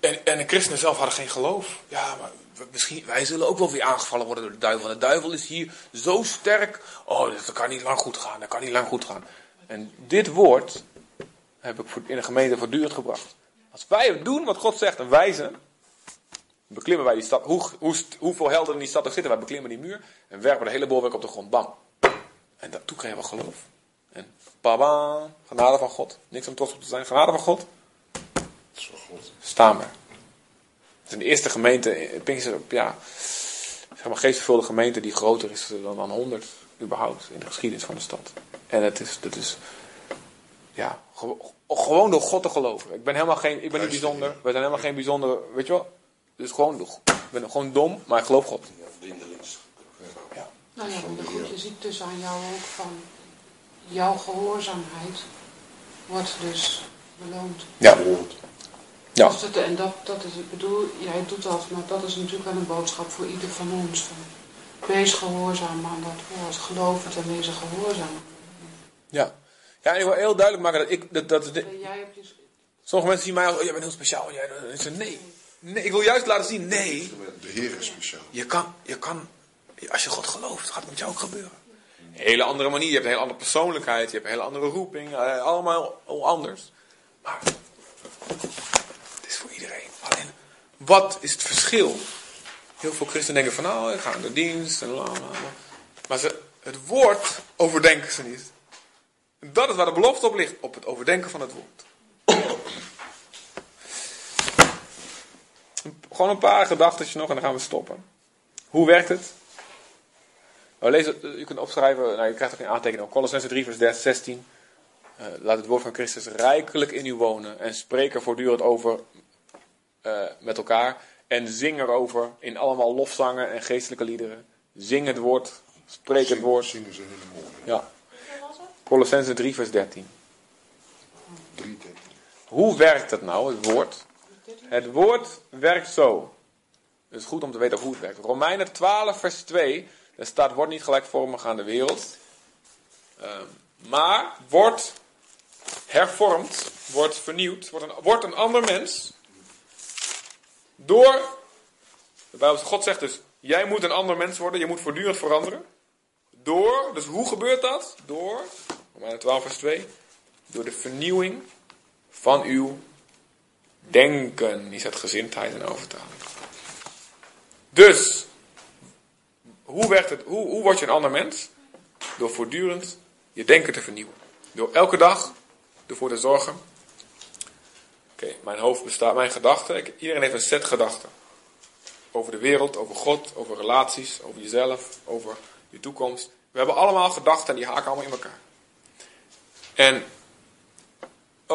En, en de christenen zelf hadden geen geloof. Ja, maar misschien, wij zullen ook wel weer aangevallen worden door de duivel. De duivel is hier zo sterk. Oh, dat kan niet lang goed gaan. Dat kan niet lang goed gaan. En dit woord heb ik in de gemeente voortdurend gebracht. Als wij doen wat God zegt en wijzen, beklimmen wij die stad. Hoe, hoe, hoeveel helden in die stad ook zitten, wij beklimmen die muur en werpen de hele bolwerk op de grond. Bam. En dat, toen kregen we geloof. En baba, genade van God. Niks om trots op te zijn. Genade van God. Staan we. Het is de eerste gemeente, in Pinkster, ja, zeg maar geestvervulde gemeente die groter is dan, dan 100 überhaupt in de geschiedenis van de stad. En het is, dat is, ja, gewo- gewoon door God te geloven. Ik ben helemaal geen, ik ben niet bijzonder. We zijn helemaal geen bijzondere, weet je wel. Dus gewoon, ik ben gewoon dom, maar ik geloof God. Blindelings. Ja. Nou ja, maar goed, je ziet dus aan jou ook van jouw gehoorzaamheid wordt dus beloond. Ja. Ja. Dus dat, en dat, dat is, ik bedoel, jij doet dat, maar dat is natuurlijk wel een boodschap voor ieder van ons. Van, wees gehoorzaam aan dat woord, geloof het en wees gehoorzaam. Ja. Ja, en ik wil heel duidelijk maken dat ik, dat, dat is de- En jij hebt dus, sommige mensen zien mij als, oh jij bent heel speciaal. Jij, ik zeg, nee. Nee. Ik wil juist laten zien, nee. De Heer is speciaal. Je kan, je kan, als je God gelooft, gaat het met jou ook gebeuren. Een hele andere manier, je hebt een hele andere persoonlijkheid, je hebt een hele andere roeping, eh, allemaal anders. Maar het is voor iedereen. Alleen, wat is het verschil? Heel veel christenen denken van, nou, ik ga naar de dienst en la, la, la. Maar ze, het woord overdenken ze niet. En dat is waar de belofte op ligt, op het overdenken van het woord. Gewoon een paar gedachten nog en dan gaan we stoppen. Hoe werkt het? Nou, lees het, je kunt opschrijven, nou, je krijgt ook een aantekening op Colossense 3 vers 16. Eh, laat het woord van Christus rijkelijk in u wonen en spreek er voortdurend over eh, met elkaar. En zing erover in allemaal lofzangen en geestelijke liederen. Zing het woord, spreek het woord. Zingen ze hele mooi. Ja. Colossense 3 vers 13. Drie tekenen. Hoe werkt het nou, het woord? Het woord werkt zo. Het is goed om te weten hoe het werkt. Romeinen 12, vers 2. Daar staat: Wordt niet gelijkvormig aan de wereld. Ehm, maar wordt hervormd, wordt vernieuwd, wordt een, wordt een ander mens. Door. De God zegt dus: Jij moet een ander mens worden, je moet voortdurend veranderen. Door, dus hoe gebeurt dat? Door, Romeinen 12, vers 2. Door de vernieuwing van uw denken. Die zet gezindheid en overtaling. Dus, hoe, werkt het, hoe, hoe word je een ander mens? Door voortdurend je denken te vernieuwen. Door elke dag ervoor te zorgen. Oké, mijn hoofd bestaat, mijn gedachten. Iedereen heeft een set gedachten. Over de wereld, over God, over relaties, over jezelf, over je toekomst. We hebben allemaal gedachten en die haken allemaal in elkaar. En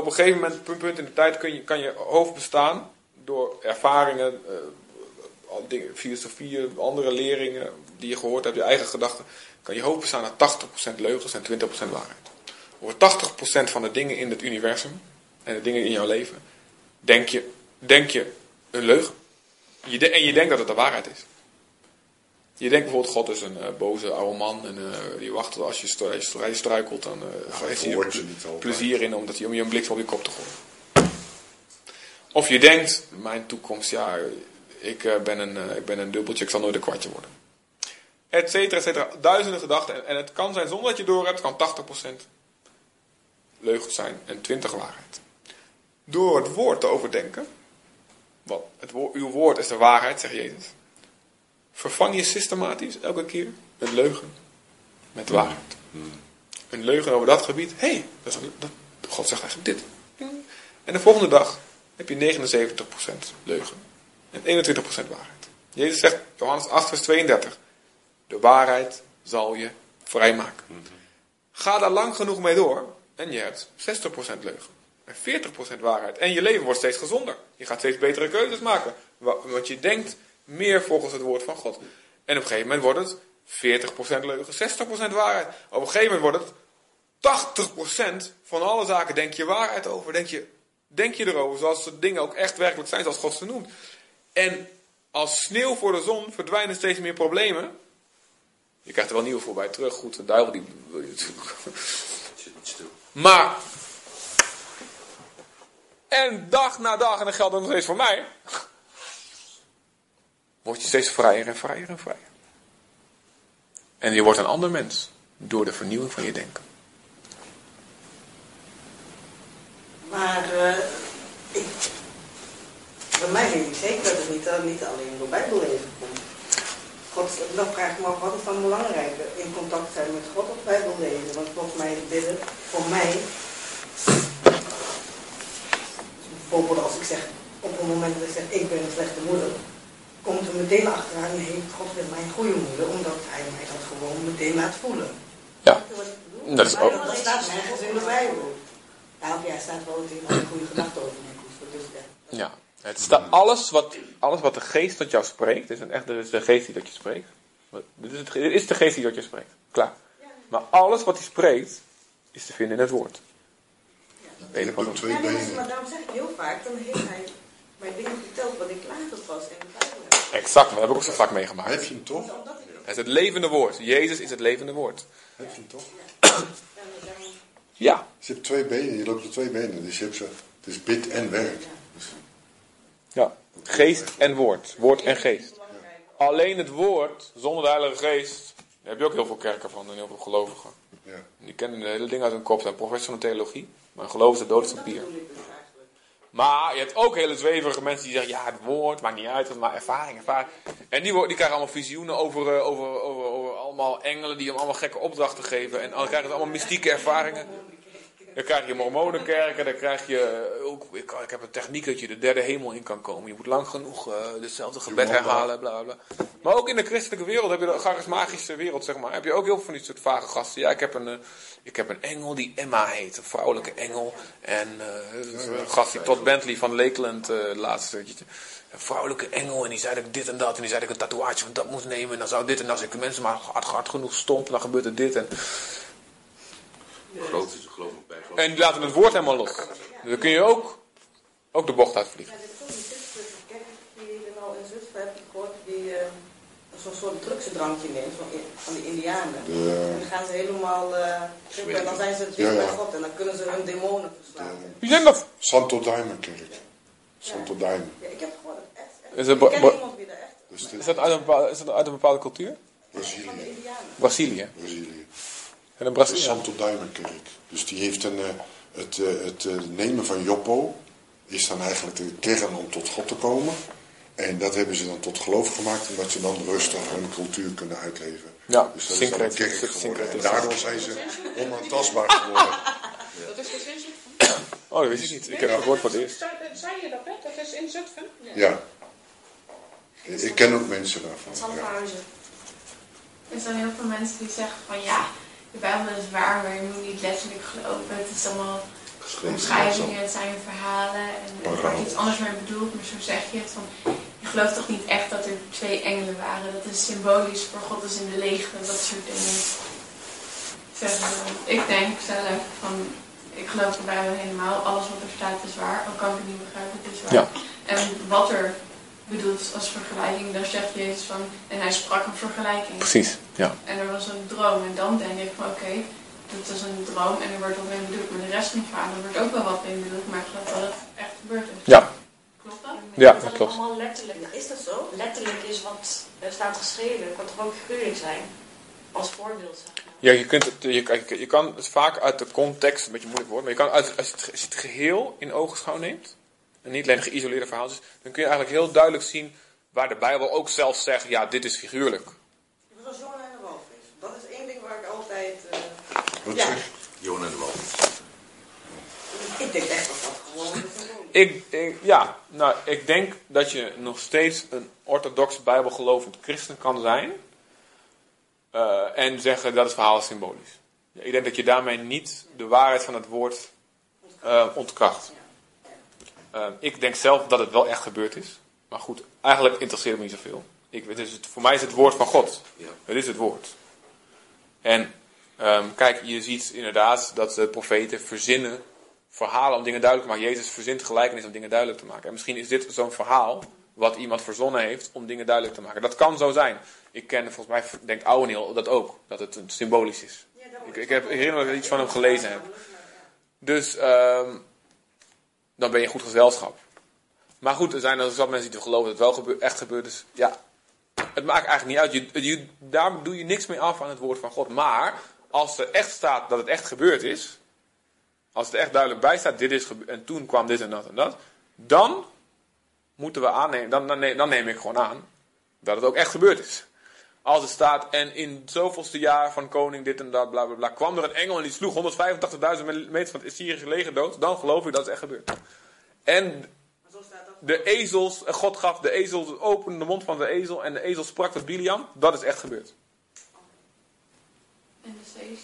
op een gegeven moment, punt, punt in de tijd, kun je, kan je hoofd bestaan door ervaringen, eh, filosofieën, andere leringen die je gehoord hebt, je eigen gedachten. Kan je hoofd bestaan uit 80% leugens en 20% waarheid. Over 80% van de dingen in het universum en de dingen in jouw leven, denk je, denk je een leugen. Je en je denkt dat het de waarheid is. Je denkt bijvoorbeeld, God is een eh, boze oude man en eh, die wacht tot als je, stru- struikelt, dan eh heeft hij er plezier in omdat hij, om je een bliksem op je kop te gooien. Of je denkt, mijn toekomst, ja, ik, ben, een, ik ben een dubbeltje, ik zal nooit een kwartje worden. Etcetera, etcetera. Duizenden gedachten. En, en het kan zijn, zonder dat je door hebt, kan 80% leugens zijn en 20 waarheid. Door het woord te overdenken, want het woord, uw woord is de waarheid, zegt Jezus. Vervang je systematisch elke keer een leugen met waarheid. Een leugen over dat gebied. Hé, hey, dat is- dat- God zegt eigenlijk dit. En de volgende dag heb je 79% leugen en 21% waarheid. Jezus zegt, Johannes 8, vers 32. De waarheid zal je vrijmaken. Ga daar lang genoeg mee door en je hebt 60% leugen en 40% waarheid. En je leven wordt steeds gezonder. Je gaat steeds betere keuzes maken. Wa- Want je denkt meer volgens het woord van God. En op een gegeven moment wordt het 40% leugen, 60% waarheid. Op een gegeven moment wordt het 80% van alle zaken denk je waarheid over. Denk je, denk je erover zoals de dingen ook echt werkelijk zijn, zoals God ze noemt. En Als sneeuw voor de zon verdwijnen steeds meer problemen. Je krijgt er wel nieuwe voorbij terug. Goed, de duivel die wil je natuurlijk. Maar. En dag na dag, en dat geldt nog steeds voor mij. Word je steeds vrijer en vrijer en vrijer. En je wordt een ander mens. Door de vernieuwing van je denken. Maar ik, bij mij weet ik zeker dat het niet, eh, niet alleen door Bijbellezen komt. God, dan vraag ik me af, wat is dan belangrijker? In contact zijn met God of Bijbellezen? Want volgens mij bidden, voor mij, bijvoorbeeld als ik zeg, op het moment dat ik zeg, ik ben een slechte moeder, komt er meteen achteraan, nee, God wil mij een goede moeder, omdat hij mij dat gewoon meteen laat voelen. Ja, dat is ook. Dat staat nergens in de Bijbel. Nou, ja, er staat wel dat een goede gedachte over mij koestert, dus ja. Ja. Het staat alles wat, alles wat de geest tot jou spreekt. Is een echt, is de geest die tot je spreekt. Dit is, het, dit is de geest die tot je spreekt. Klaar. Maar alles wat hij spreekt. Is te vinden in het woord. Of andere Op twee Ja, nee, maar, benen. maar daarom zeg ik heel vaak, dan heeft hij mij dingen verteld wat ik later pas in de Bijbel heb. Exact, maar dat heb ik ook zo vaak meegemaakt. Heb je hem toch? Het is het levende woord. Jezus is het levende woord. Heb je hem toch? ja, Ja. Je hebt twee benen, je loopt op twee benen. Dus je hebt ze. Het is bid en werk. ja. Geest en woord. Woord en geest. Alleen het woord, zonder de Heilige Geest. Daar heb je ook heel veel kerken van en heel veel gelovigen. Ja. Die kennen de hele ding uit hun kop. Zijn professor van theologie. Maar geloof is de dood is papier. dus. Maar je hebt ook hele zweverige mensen die zeggen, ja, het woord maakt niet uit, maar ervaring, ervaring. En die, die krijgen allemaal visioenen over, eh, over, over, over allemaal engelen die hem allemaal gekke opdrachten geven. En dan krijgen ze allemaal mystieke ervaringen. Dan krijg je mormonenkerken, dan krijg je eh, ook, ik, ik heb een techniek dat je de derde hemel in kan komen. Je moet lang genoeg eh, hetzelfde gebed herhalen, bla bla. Maar ook in de christelijke wereld heb je de charismatische wereld, zeg maar, heb je ook heel veel van die soort vage gasten. Ja, ik heb een, eh, ik heb een engel die Emma heet, een vrouwelijke engel. En dat een gast die Todd Bentley van Lakeland, eh laatste stukje. Een vrouwelijke engel en die zei dat ik dit en dat en die zei dat ik een tatoeage van dat moest nemen. En dan zou dit en als ik de mensen maar hard, hard genoeg stomp, dan gebeurt er dit. En, Groot is geloof ik bij en die laten het woord helemaal los. Dan kun je ook, ook de bocht uitvliegen. Ja, dit is ook die zuster, kijk, die je nou in Zutphen hebt gehoord, die eh, zo'n soort drugsendrankje neemt van, van die indianen. En dan gaan ze helemaal, eh trippen en dan zijn ze dicht Ja, ja. bij God en dan kunnen ze hun demonen verslaan. Wie zijn dat? Santo Daime kerk. Santo Daime. Ja, ik heb gehoord, dat echt, echt. Is het ik ken bo- iemand die daar echt Dus Is dat uit een bepaalde, is dat uit een bepaalde cultuur? de Brazilië. Brazilië. Brazilië. En een De Brazilië. Santo. Dus die heeft een, eh, het, eh, het eh, nemen van Joppo is dan eigenlijk de kern om tot God te komen. En dat hebben ze dan tot geloof gemaakt, omdat ze dan rustig hun cultuur kunnen uitleven. Ja, Dus dat is dan een syncretisme. kerk geworden. En daardoor zijn ze onaantastbaar geworden. Dat is dus in Zutphen. Oh, dat wist ik niet. Ik heb het gehoord voor het eerst. Zei, zei je dat net? Dat is in Zutphen? Ja. Ik ken ook mensen daarvan. Ja. Zandhuizen. Er zijn heel veel mensen die zeggen van ja, de Bijbel is waar, maar je moet niet letterlijk geloven. Het is allemaal omschrijvingen, het zijn verhalen en er wordt iets anders mee bedoeld, maar zo zeg je het van je gelooft toch niet echt dat er twee engelen waren. Dat is symbolisch voor God is in de leegte, dat soort dingen. Ik denk zelf van ik geloof de Bijbel helemaal, alles wat er staat is waar, al kan ik het niet begrijpen, het is waar. Ja. En wat er bedoeld als vergelijking, daar zegt Jezus van, en hij sprak een vergelijking. Precies, ja. En er was een droom. En dan denk ik van oké, dit is een droom en er wordt wat mee bedoeld. Maar de rest van het verhaal, er wordt ook wel wat mee bedoeld. Maar ik geloof dat het echt gebeurd is. Ja, Klopt dat? Ja, dat dat klopt. allemaal letterlijk, Is dat zo? letterlijk is wat er staat geschreven. Het kan toch ook figuurlijk zijn? Als voorbeeld, zeg maar. ja je, kunt het, je, je, je kan het vaak uit de context, een beetje moeilijk woord, maar je kan uit, als, je het, als je het geheel in ogenschouw neemt, en niet alleen geïsoleerde verhaaltjes, dan kun je eigenlijk heel duidelijk zien waar de Bijbel ook zelf zegt, ja, dit is figuurlijk. Dat was en de walvis. Dat is één ding waar ik altijd... eh, Wat Ja. zeg en de Wal. ik denk echt dat dat gewoon. Ik, ik, ja, nou, ik denk dat je nog steeds een orthodox bijbelgelovend christen kan zijn. eh, en zeggen dat het verhaal is symbolisch. Ik denk dat je daarmee niet de waarheid van het woord eh, ontkracht. Eh, ik denk zelf dat het wel echt gebeurd is. Maar goed, eigenlijk interesseert het me niet zoveel. Ik, het is het, voor mij is het woord van God. Ja. Het is het woord. En ehm, kijk, je ziet inderdaad dat de profeten verzinnen verhalen om dingen duidelijk te maken. Jezus verzint gelijkenis om dingen duidelijk te maken. En misschien is dit zo'n verhaal wat iemand verzonnen heeft om dingen duidelijk te maken. Dat kan zo zijn. Ik ken, volgens mij denkt Ouweneel dat ook, dat het een symbolisch is. Ik, ik, heb, ik herinner me dat ik iets van hem gelezen heb. Dus ehm, dan ben je in goed gezelschap. Maar goed, er zijn er zat mensen die geloven dat het wel echt gebeurd is. Ja, het maakt eigenlijk niet uit. Je, daar doe je niks mee af aan het woord van God. Maar als er echt staat dat het echt gebeurd is. Als het echt duidelijk bij staat, dit is gebeurd en toen kwam dit en dat en dat. Dan moeten we aannemen, dan, dan neem ik gewoon aan dat het ook echt gebeurd is. Als het staat, en in zoveelste jaar van koning dit en dat, bla bla bla, kwam er een engel en die sloeg 185.000 meters van het Syrische leger dood, dan geloof ik dat het echt gebeurd. En de ezels, en God gaf de ezels, opende de mond van de ezel en de ezel sprak tot Biliam, dat is echt gebeurd. En de zee is.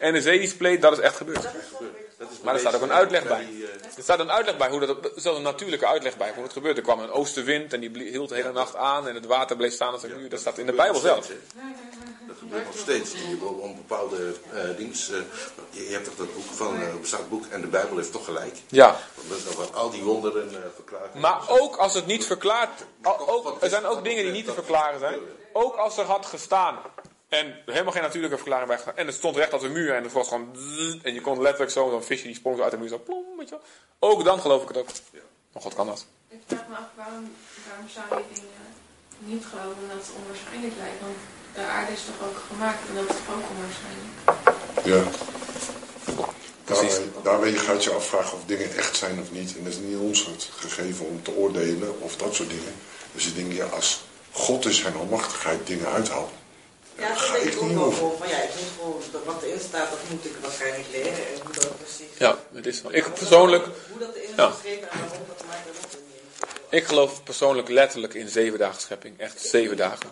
En de zee die spleet, dat is echt gebeurd. Dat is een. Dat Maar er staat ook een uitleg bij. die, eh, Er staat een uitleg bij, hoe dat, staat een natuurlijke uitleg bij hoe het gebeurt. Er kwam een oostenwind en die hield de hele nacht aan en het water bleef staan als een muur. Dat staat in de Bijbel zelf. Dat gebeurt nog steeds. Je wil om bepaalde eh dingen. eh, je, hebt toch dat boek van, eh bestaat boek en de Bijbel heeft toch gelijk. Ja, Dat is nog al die wonderen eh verklaard. maar ook als het niet verklaart, al- ook, er zijn ook dingen die niet te verklaren zijn. Ook als er had gestaan en helemaal geen natuurlijke verklaring bij. En er stond recht als een muur en het was gewoon en je kon letterlijk zo, zo'n visje die sprong uit de muur zo plom, weet je wel. Ook dan geloof ik het ook. Maar God kan dat. Ik vraag me af waarom, waarom zou je dingen niet geloven omdat het onwaarschijnlijk lijkt. Want de aarde is toch ook gemaakt en dat is toch ook onwaarschijnlijk. Ja. Precies. Daarbij, daarbij gaat je afvragen of dingen echt zijn of niet. En dat is niet ons het gegeven om te oordelen of dat soort dingen. Dus ik denk, ja, als God in zijn almachtigheid dingen uithaalt. Ja, daar dat denk ik ik ook wel voor. Van ja, ik moet gewoon, dat wat erin staat, dat moet ik waarschijnlijk leren. En hoe dat precies. Ja, het is zo. Ik persoonlijk, Hoe dat erin is Ja. geschreven en waarom dat gemaakt dat ook niet. ik geloof persoonlijk letterlijk in zeven dagen schepping. Echt zeven dagen.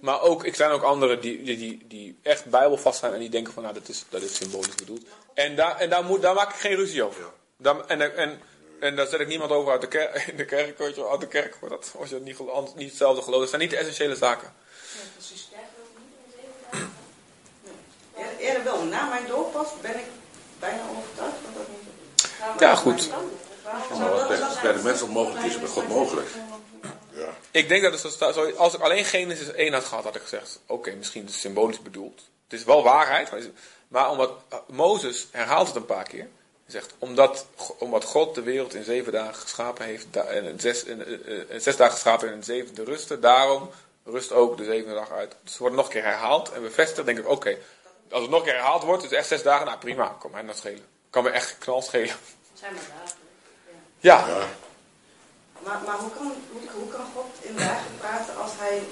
Maar ook, ik zijn ook anderen die, die, die, die echt bijbelvast zijn en die denken van, nou, dat is, dat is symbolisch bedoeld. En daar, en daar, moet, daar maak ik geen ruzie over. Daar, en, en, en daar zet ik niemand over uit de, kerk, in de kerk, weet je wel, uit de kerk, hoor, dat, als je het niet, gelo- niet hetzelfde gelooft. Dat zijn niet de essentiële zaken. Ja, precies. Ja, eerder wel. Na mijn doop pas ben ik bijna overtuigd dat dat niet zo. Ja, goed. Maar wat bij, bij de mens onmogelijk is, is bij God mogelijk. Ja. Ik denk dat het zo als ik alleen Genesis 1 had gehad, had ik gezegd, oké, misschien is het symbolisch bedoeld. Het is wel waarheid, maar, omdat uh, Mozes herhaalt het een paar keer. Hij zegt, omdat, omdat God de wereld in zeven dagen geschapen heeft, en in zes, in, eh, eh, in zes dagen geschapen en in de zevende rustte, daarom rust ook de zevende dag uit. Dus het wordt nog een keer herhaald en bevestigd, denk ik, oké, als het nog een keer herhaald wordt, is het echt zes dagen, nou prima, kan mij dat schelen. Kan me echt knal schelen. Zijn maar dagen. Ja, Ja. Maar, maar hoe, kan, hoe, hoe kan God in dagen praten als hij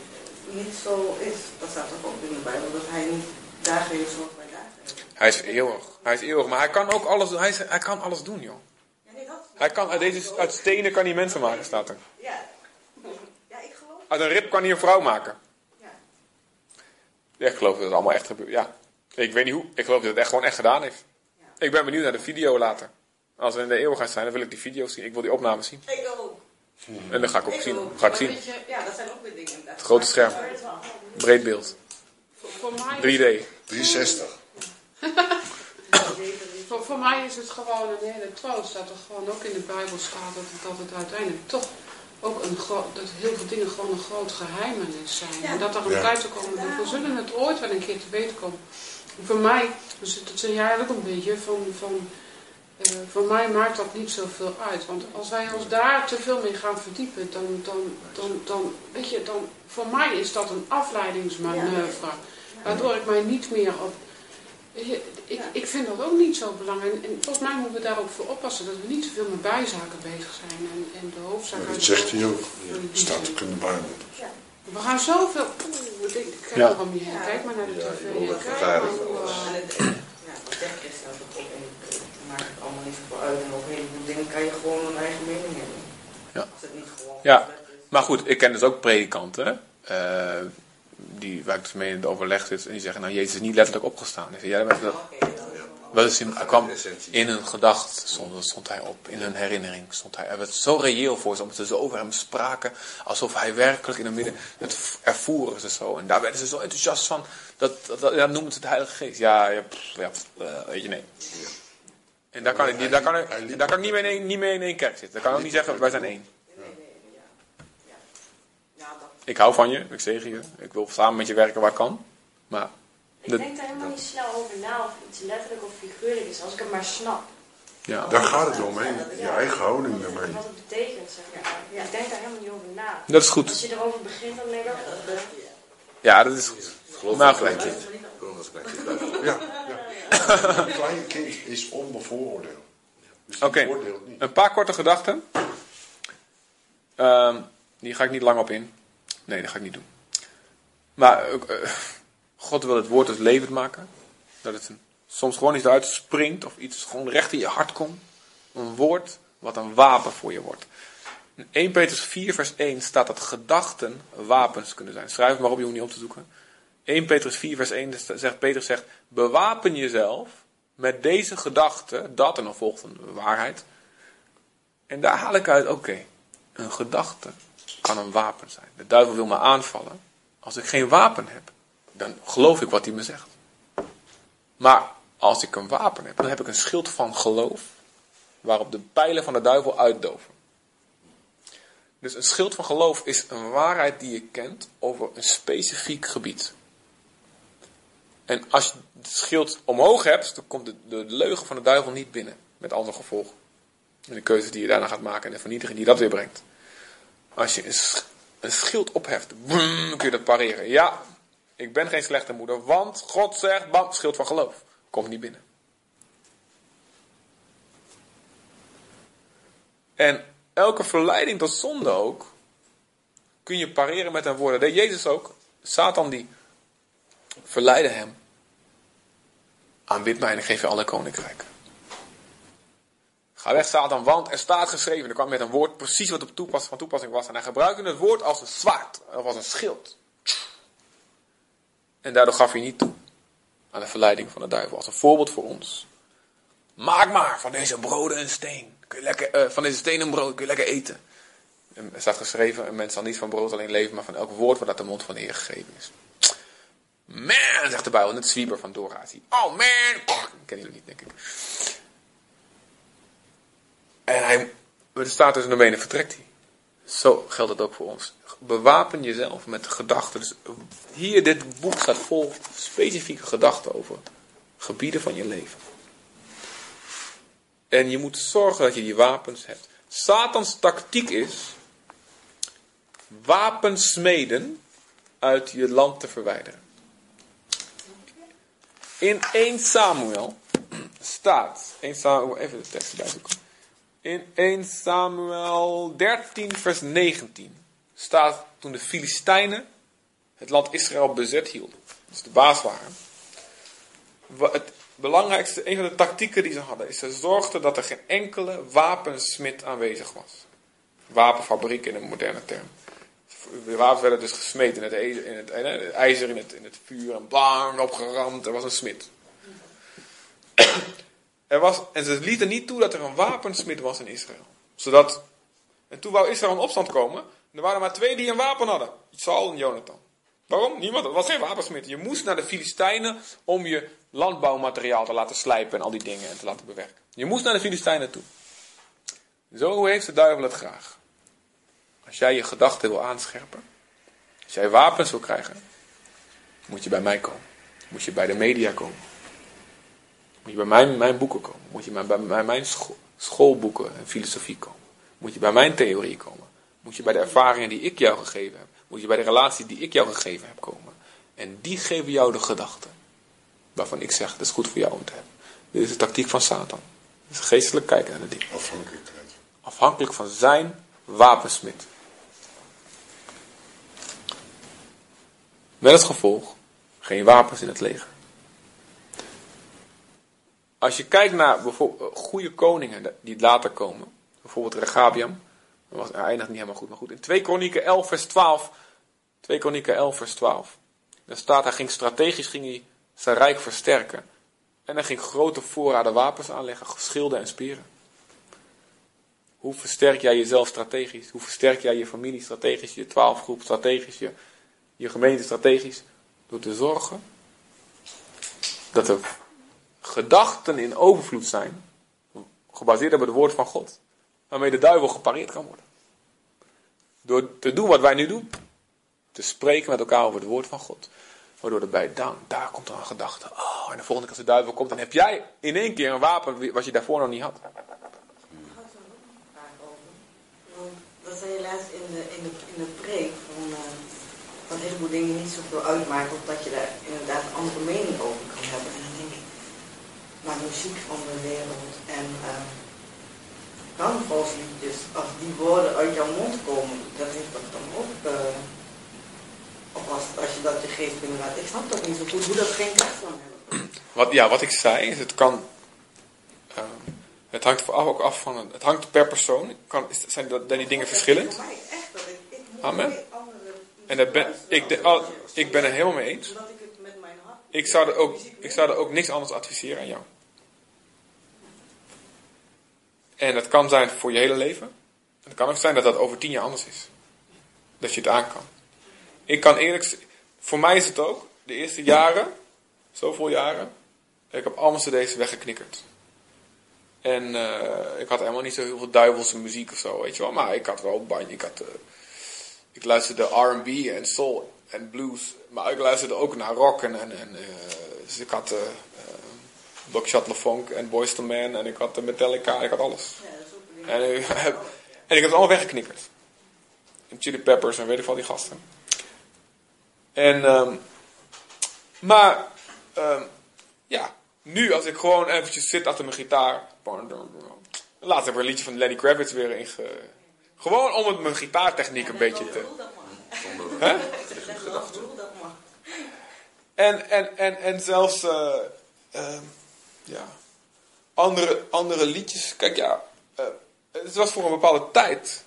niet zo is? Dat staat toch ook in de Bijbel, dat hij niet dagen heeft zoals wij dagen hebben. hij is eeuwig. Hij is eeuwig, maar hij kan ook alles doen. Hij, is- hij kan alles doen, joh. Ja, nee, dat... Hij kan uit, deze, uit stenen kan hij mensen maken, staat er. Ja. Ja, ik geloof... Uit een rib kan hij een vrouw maken. Ja. Ja, ik geloof dat het allemaal echt gebeurt. Ja. Ik weet niet hoe. Ik geloof dat het echt gewoon echt gedaan heeft. Ik ben benieuwd naar de video later. Als we in de eeuwigheid zijn, dan wil ik die video's zien. Ik wil die opnames zien. Ik ook. En dan ga ik ook Ik zien. ook. Ga ik zien. je, Ja, dat zijn ook weer dingen. Het grote scherm. Breed beeld. Voor, voor, mij, 3D. 360. voor, voor mij is het gewoon een hele troost dat er gewoon ook in de Bijbel staat dat het, dat het uiteindelijk toch ook een dat heel veel dingen gewoon een groot geheimenis zijn. Ja. En dat er een Ja. tijd te komen, we zullen het ooit wel een keer te weten komen. Voor mij, dus dat zeg jij ook een beetje, van, van, eh, voor mij maakt dat niet zoveel uit. Want als wij ons daar te veel mee gaan verdiepen, dan, dan, dan, dan weet je, dan, voor mij is dat een afleidingsmanoeuvre. Waardoor ik mij niet meer op Weet je, ik, ik vind dat ook niet zo belangrijk. En, en volgens mij moeten we daar ook voor oppassen dat we niet te veel met bijzaken bezig zijn. En, en de hoofdzaak Ja, uit dat zegt hij ook. Staat ook in de Bijbel. We gaan zoveel. Oeh, ik, denk, ik kijk Ja. nog om je heen. Kijk maar naar de Ja, tv. je Kijk maar hoe, ja, wat zeg Christen ook op maakt het allemaal niet zoveel uit. En op een dingen kan je gewoon een eigen mening hebben. Ja. Als het niet gewoon Ja. Maar goed, ik ken dus ook predikanten. eh, die, waar ik dus mee in het overleg zit. En die zeggen, nou Jezus is niet letterlijk opgestaan. Ik zeg, ja, dat, dat, dat is wel- Wel eens in, hij kwam in hun gedacht, stond, stond hij op. In hun herinnering stond hij. Er werd zo reëel voor ze, omdat ze zo over hem spraken. Alsof hij werkelijk in het midden. Dat v- ervoeren ze zo. En daar werden ze zo enthousiast van. Dat, dat, dat ja, noemen ze het Heilige Geest. Ja, ja, pff, ja eh, weet je, nee. En daar kan ik, niet- daar kan ik, daar kan ik niet, mee in één, niet mee in één kerk zitten. Daar kan ik ook niet zeggen, wij zijn één. ik hou van je, ik zegen je, ik wil samen met je werken waar ik kan. Maar Ik denk daar helemaal niet snel over na of iets letterlijk of figuurlijk is, als ik het maar snap. ja, Daar gaat het om, hè? Je eigen houding daarmee. Wat het betekent, zeg maar. Ik denk daar helemaal niet over na. dat is goed. Als je erover begint, dan denk ik, Ja, dat is goed. Geloof Nou, klein kind. Ja, ja. Een klein kind is onbevooroordeeld. Dus Oké. Een paar korte gedachten. Ehm, die ga ik niet lang op in. Nee, dat ga ik niet doen. Maar eh, God wil het woord dus levend maken. Dat het soms gewoon iets eruit springt of iets gewoon recht in je hart komt. Een woord wat een wapen voor je wordt. In 1 Petrus 4 vers 1 staat dat gedachten wapens kunnen zijn. Schrijf het maar op, je hoeft niet op te zoeken. 1 Petrus 4 vers 1 zegt, Petrus zegt, bewapen jezelf met deze gedachte, dat en dan volgt een waarheid. En daar haal ik uit, oké, een gedachte kan een wapen zijn. De duivel wil me aanvallen. Als ik geen wapen heb, dan geloof ik wat hij me zegt. Maar als ik een wapen heb, dan heb ik een schild van geloof, waarop de pijlen van de duivel uitdoven. Dus een schild van geloof is een waarheid die je kent over een specifiek gebied. En als je het schild omhoog hebt, dan komt de, de leugen van de duivel niet binnen. Met andere gevolgen. En de keuzes die je daarna gaat maken en de vernietiging die dat weer brengt. Als je een, sch- een schild opheft, kun je dat pareren. Ja, ik ben geen slechte moeder, want God zegt, bam, schild van geloof. Komt niet binnen. En elke verleiding tot zonde ook, kun je pareren met een woord. Dat deed Jezus ook. Satan die verleidde hem. Aanbid mij en geef je alle koninkrijken. Ga weg, Satan, want er staat geschreven. Er kwam met een woord precies wat op toepas, van toepassing was. En hij gebruikte het woord als een zwaard, of als een schild. En daardoor gaf hij niet toe aan de verleiding van de duivel. Als een voorbeeld voor ons. Maak maar van deze broden een steen. Kun je lekker, eh, van deze steen een brood kun je lekker eten. En er staat geschreven, een mens zal niet van brood alleen leven, maar van elk woord wat uit de mond van de Heer gegeven is. Man, zegt de Bijbel, net zwieber van Doratie. Oh man, ken jullie niet, denk ik. En hij, er staat dus in de benen, vertrekt hij. Zo geldt het ook voor ons. Bewapen jezelf met gedachten. Dus hier, dit boek staat vol specifieke gedachten over gebieden van je leven. En je moet zorgen dat je die wapens hebt. Satans tactiek is wapensmeden uit je land te verwijderen. In 1 Samuel staat, 1 Samuel, even de tekst erbij zoeken. In 1 Samuel 13 vers 19 staat toen de Filistijnen het land Israël bezet hielden. Dus de baas waren. Wa- Het belangrijkste, een van de tactieken die ze hadden, is ze zorgden dat er geen enkele wapensmid aanwezig was. Wapenfabriek in een moderne term. De wapens werden dus gesmeed in het, ijzer, in het, eh, ijzer, in het, in het vuur en blang opgeramd. Er was een smid. Er was, en ze lieten niet toe dat er een wapensmid was in Israël. Zodat, en toen wou Israël in opstand komen. Er waren maar twee die een wapen hadden. Saul en Jonathan. Waarom? Niemand. Er was geen wapensmid. Je moest naar de Filistijnen om je landbouwmateriaal te laten slijpen en al die dingen en te laten bewerken. Je moest naar de Filistijnen toe. Zo heeft de duivel het graag. Als jij je gedachten wil aanscherpen, als jij wapens wil krijgen, moet je bij mij komen. Moet je bij de media komen. Moet je bij mijn, mijn boeken komen. Moet je bij, bij, bij mijn scho- schoolboeken en filosofie komen. Moet je bij mijn theorie komen. Moet je bij de ervaringen die ik jou gegeven heb. Moet je bij de relatie die ik jou gegeven heb komen. En die geven jou de gedachten. Waarvan ik zeg, dat is goed voor jou om te hebben. Dit is de tactiek van Satan. Is geestelijk kijken naar de dingen. Afhankelijkheid. Afhankelijk van zijn wapensmid. Met het gevolg, geen wapens in het leger. Als je kijkt naar bijvoorbeeld goede koningen die later komen. Bijvoorbeeld Regabiam. Dat was, hij eindigt niet helemaal goed, maar goed. In 2 Kronieken 11 vers 12. 2 Kronieken 11 vers 12. Daar staat, hij ging strategisch ging hij zijn rijk versterken. En hij ging grote voorraden wapens aanleggen, schilden en speren. Hoe versterk jij jezelf strategisch? Hoe versterk jij je familie strategisch, je twaalfgroep strategisch, je, je gemeente strategisch? Door te zorgen dat er gedachten in overvloed zijn, gebaseerd op het woord van God, waarmee de duivel gepareerd kan worden. Door te doen wat wij nu doen. te spreken met elkaar over het woord van God. Waardoor erbij dan, daar komt dan een gedachte. Oh, en de volgende keer als de duivel komt, dan heb jij in één keer een wapen wat je daarvoor nog niet had. Dat zei je laatst in de, in de, in de preek, van, dat heleboel dingen niet zoveel uitmaken, omdat je daar inderdaad een andere mening over kan hebben. En dan denk ik, maar muziek van de wereld en uh, carnavalsliedjes, als die woorden uit jouw mond komen, dat heeft dat dan ook, uh, of als, als je dat je geest binnenlaat. Ik snap dat niet zo goed, hoe dat geen kracht kan hebben. Wat, ja, wat ik zei, is het kan... Uh, het hangt ook af van, het hangt per persoon. Kan, zijn, dat, zijn die dingen verschillend? Amen. En dat ben, ik, de, ik ben er helemaal mee eens. Ik zou, er ook, ik zou er ook niks anders adviseren aan jou. En dat kan zijn voor je hele leven. Het kan ook zijn dat dat over tien jaar anders is. Dat je het aan kan. Ik kan eerlijk voor mij is het ook, de eerste jaren, zoveel jaren, ik heb allemaal cd's weggeknikkerd. En uh, ik had helemaal niet zo heel veel duivelse muziek of zo, weet je wel. Maar ik had wel bandje. Ik, had, uh, ik luisterde R&B en soul en blues. Maar ik luisterde ook naar rock en... en, en uh, dus ik had Doc Funk en Boyz II Man en ik had Metallica. Ik had alles. En, en ik heb het allemaal weggeknikkerd. En Chili Peppers en weet ik wel die gasten. En... Um, maar... Um, ja, nu als ik gewoon eventjes zit achter mijn gitaar. Laatst heb ik een liedje van Lenny Kravitz weer inge... Gewoon om het mijn gitaartechniek een beetje te... En, en, en, en zelfs uh, uh, ja, andere, andere liedjes. Kijk ja, uh, het was voor een bepaalde tijd.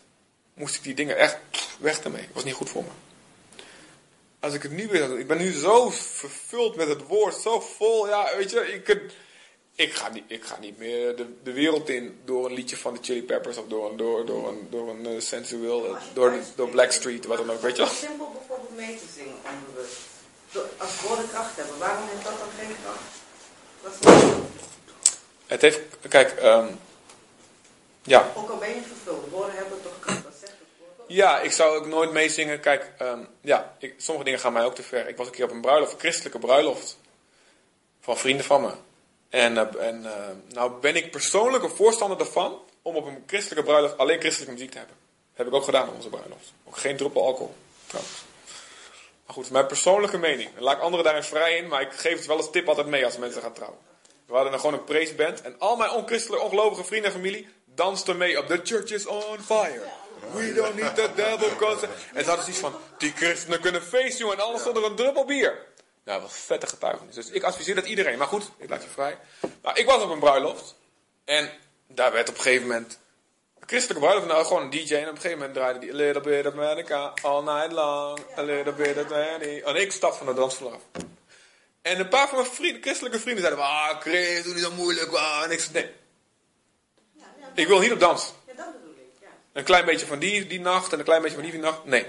Moest ik die dingen echt weg ermee. Het was niet goed voor me. Als ik het nu weer ik ben nu zo vervuld met het woord, zo vol, ja, weet je, ik, ik, ga, niet, ik ga niet meer de, de wereld in door een liedje van de Chili Peppers of door een, door, door een, door een uh, sensueel, door, door Blackstreet, wat dan ook, weet je wel. Het mee te zingen onbewust. Als woorden kracht hebben, waarom heeft dat dan geen kracht? Wat is? Het heeft, kijk, um, ja. Ook al ben je vervuld, woorden hebben toch kracht. Ja, ik zou ook nooit meezingen. Kijk, um, ja, ik, sommige dingen gaan mij ook te ver. Ik was een keer op een bruiloft, een christelijke bruiloft. Van vrienden van me. En, uh, en uh, nou ben ik persoonlijk een voorstander ervan om op een christelijke bruiloft alleen christelijke muziek te hebben. Dat heb ik ook gedaan op onze bruiloft. Ook geen druppel alcohol, trouwens. Maar goed, mijn persoonlijke mening. laat ik anderen daarin vrij in, maar ik geef het wel als tip altijd mee als mensen gaan trouwen. We hadden dan gewoon een praiseband en al mijn onchristelijke, ongelovige vrienden en familie dansten mee op The Church is on Fire. We don't need the devil cause... En ze hadden zoiets van, die christenen kunnen feesten en alles zonder een druppel bier. Nou, wat vette getuigenis. Dus ik adviseer dat iedereen. Maar goed, ik laat je vrij. Nou, ik was op een bruiloft. En daar werd op een gegeven moment... Christelijke bruiloft, nou gewoon een DJ. En op een gegeven moment draaide die... A little bit of America, all night long. A little bit of Danny. En ik stap van de dansvloer af. En een paar van mijn vrienden, christelijke vrienden zeiden... Ah, Chris, doe niet zo moeilijk. Ah. En ik zei, nee. Ik wil niet op dans. Een klein beetje van die, die nacht en een klein beetje van die, die nacht. Nee.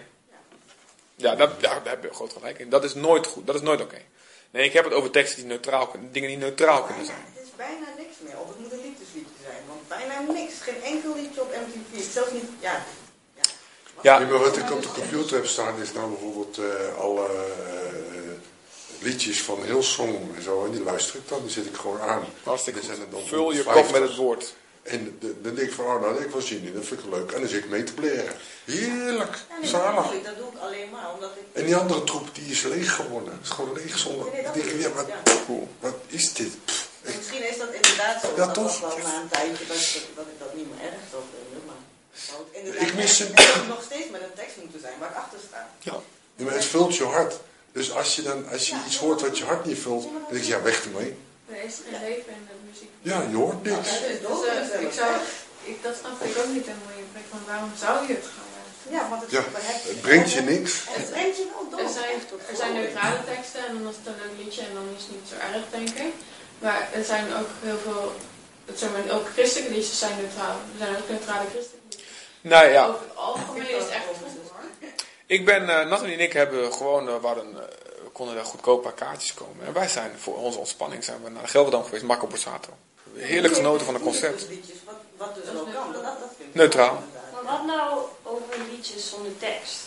Ja, dat, ja, daar heb je groot gelijk in. Dat is nooit goed. Dat is nooit oké. Okay. Nee, ik heb het over teksten die neutraal kunnen, dingen die neutraal kunnen zijn. Het is bijna niks meer. Of het moet een liefdesliedje zijn. Want bijna niks. Geen enkel liedje op MTV. Zelfs niet, ja. Ja, ja. maar wat ik op de computer heb staan is nou bijvoorbeeld uh, alle uh, liedjes van Hillsong en zo. En die luister ik dan. Die zet ik gewoon aan. Hartstikke dan Vul je kop met het woord. En de, dan denk ik van, oh nou, ik wel zin in, dat vind ik leuk. En dan zit ik mee te bleren. Heerlijk, ja, zalig. Dat, dat doe ik alleen maar omdat ik... En die andere troep, die is leeg geworden. Het is gewoon leeg zonder... Nee, nee, denk, ja, wat, ja. wat is dit? Pff, Misschien is dat inderdaad zo. Ja, dat toch? wel na een tijdje dat, dat, ik dat niet meer erg zou vinden, maar... Ik mis een... Het nog steeds met een tekst moeten zijn waar ik achter sta. Ja, ja maar het vult je hart. Dus als je dan, als je iets hoort wat je hart niet vult, dan denk je, ja, weg ermee. Er is geen leven in de muziek. Ja, je hoort niks. Ja, dus, dus, uh, ik zou, ik, dat snap ik ook niet helemaal in. Van waarom zou je het gaan? Ja, want het, ja, het brengt je niks. Het brengt je wel door. Er zijn, er zijn neutrale teksten en dan is het een leuk liedje en dan is het niet zo erg, denk ik. Maar er zijn ook heel veel, het zijn ook christelijke liedjes zijn neutraal. Er zijn ook neutrale christelijke liedjes. Nou ja. Over het algemeen is het echt goed. Ik ben, uh, Nathalie en ik hebben gewoon, uh, waren, uh, konden daar goedkoop paar kaartjes komen. En wij zijn voor onze ontspanning zijn we naar de Gelderland geweest, Marco Borsato. Heerlijk genoten van het concert. Wat, wat dus ook kan, dat, dat vind ik Neutraal. Maar wat nou over liedjes zonder tekst?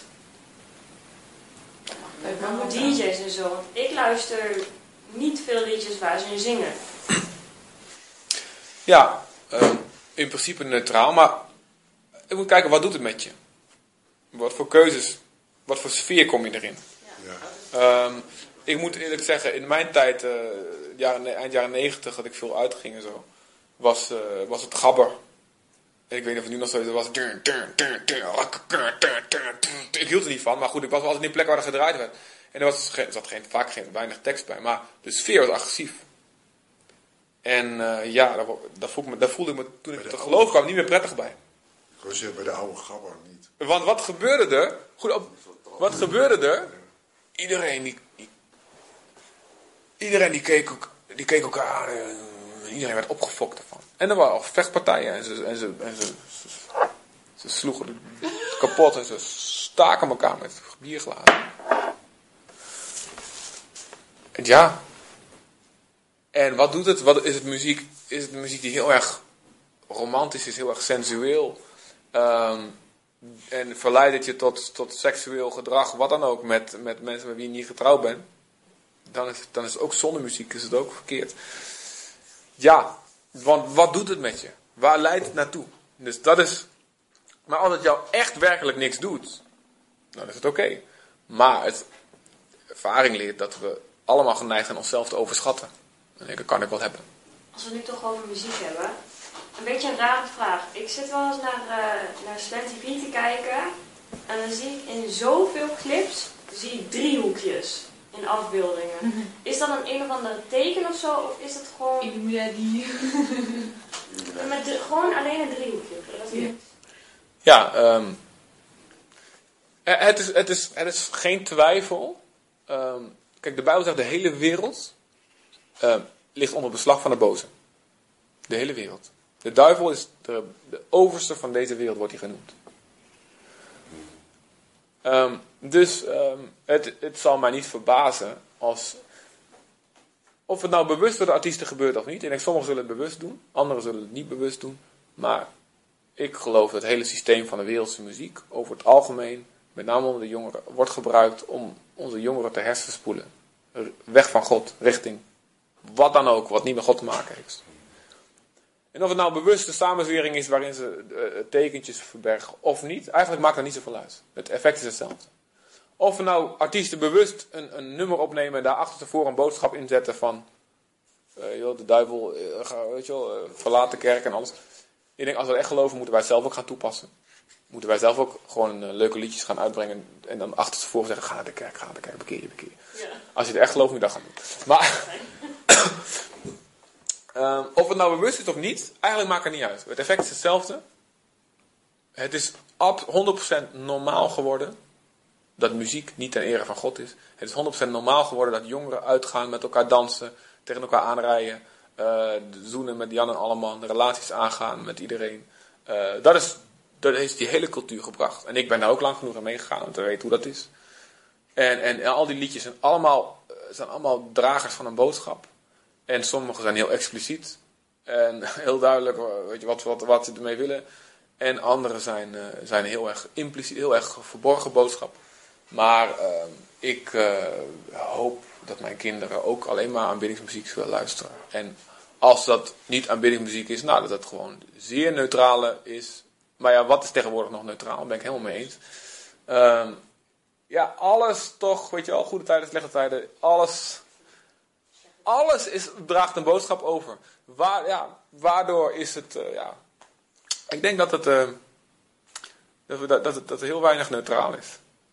DJ's en zo. Want ik luister niet veel liedjes waar ze in zingen. Ja, ehm, in principe neutraal, maar je moet kijken, wat doet het met je? Wat voor keuzes, wat voor sfeer kom je erin? Ja. Ehm, ik moet eerlijk zeggen, in mijn tijd, eh, jaren, eind jaren negentig, dat ik veel uitging en zo, was, eh, was het gabber. En ik weet niet of het nu nog zo is, was... Ik hield er niet van, maar goed, ik was wel altijd in die plek waar er gedraaid werd. En er, was, er zat geen, vaak geen, weinig tekst bij, maar de sfeer was agressief. En eh, ja, daar, daar, voelde ik me, daar voelde ik me toen ik Bij de tot oude- geloof kwam niet meer prettig bij. Ik bij de oude gabber niet. Want wat gebeurde er? Goed op, wat gebeurde er? Iedereen die, die- iedereen die keek, ook, die keek elkaar aan. en iedereen werd opgefokt ervan. En er waren al vechtpartijen en ze, en ze, en ze, ze, ze sloegen het kapot en ze staken elkaar met bierglazen. Ja. En wat doet het? Wat is het muziek? Is het muziek die heel erg romantisch is, heel erg sensueel? Ehm, en verleidt het je tot, tot seksueel gedrag, wat dan ook, met, met mensen met wie je niet getrouwd bent, dan is, dan is ook zonder muziek, is het ook verkeerd. Ja, want wat doet het met je? Waar leidt het naartoe? Dus dat is, maar als het jou echt werkelijk niks doet, dan is het oké. Maar het, ervaring leert dat we allemaal geneigd zijn onszelf te overschatten. En ik, dat kan ik wel hebben. Als we nu toch over muziek hebben. Een beetje een rare vraag. Ik zit wel eens naar, eh naar Slam TV te kijken. En dan zie ik in zoveel clips zie ik driehoekjes in afbeeldingen. Is dat een een of ander teken of zo? Of is dat gewoon, Illuminati. met de- gewoon alleen een driehoekje? Dat is Ja. ehm, eh, het, is, het, is, het is geen twijfel. Ehm, kijk, de Bijbel zegt de hele wereld ehm, ligt onder beslag van de boze. De hele wereld. De duivel is de, de overste van deze wereld, wordt hij genoemd. Ehm, dus ehm, het, het zal mij niet verbazen als. Of het nou bewust door de artiesten gebeurt of niet. Ik denk, sommigen zullen het bewust doen, anderen zullen het niet bewust doen. Maar ik geloof dat het hele systeem van de wereldse muziek over het algemeen, met name onder de jongeren, wordt gebruikt om onze jongeren te hersenspoelen. Weg van God, richting wat dan ook, wat niet met God te maken heeft. En of het nou bewuste samenzwering is waarin ze eh, tekentjes verbergen of niet, eigenlijk maakt dat niet zoveel uit. Het effect is hetzelfde. Of nou artiesten bewust een, een nummer opnemen en daar achterstevoren een boodschap inzetten van eh, joh, de duivel, ga, weet je wel, verlaat de kerk en alles. Ik denk, als we het echt geloven, moeten wij het zelf ook gaan toepassen. Moeten wij zelf ook gewoon eh, leuke liedjes gaan uitbrengen. En dan achterstevoren zeggen, ga naar de kerk, ga naar de kerk, bekeer je, bekeer je. Ja. Als je het echt gelooft, moet je dat gaan doen. Maar, ehm, of het nou bewust is of niet, eigenlijk maakt het niet uit. Het effect is hetzelfde. Het is ab- 100% normaal geworden dat muziek niet ten ere van God is. Het is 100% normaal geworden dat jongeren uitgaan, met elkaar dansen, tegen elkaar aanrijden, eh, zoenen met Jan en Alleman, relaties aangaan met iedereen. Eh, dat, is, dat heeft die hele cultuur gebracht. En ik ben daar ook lang genoeg aan meegegaan om te weten hoe dat is. En, en, en al die liedjes zijn allemaal, eh, zijn allemaal dragers van een boodschap. En sommige zijn heel expliciet. En heel duidelijk eh, weet je, wat, wat, wat ze ermee willen. En andere zijn, eh, zijn heel erg impliciet, heel erg verborgen boodschap. Maar ehm, ik hoop dat mijn kinderen ook alleen maar aanbiddingsmuziek zullen luisteren. En als dat niet aanbiddingsmuziek is, nou dat het gewoon zeer neutrale is. Maar ja, wat is tegenwoordig nog neutraal? Daar ben ik helemaal mee eens. Ehm, ja, alles toch, weet je wel, goede tijden, slechte tijden, alles, alles is, draagt een boodschap over. Waar, ja, waardoor is het, eh, ja, ik denk dat het, eh, dat, dat, dat, dat het heel weinig neutraal is.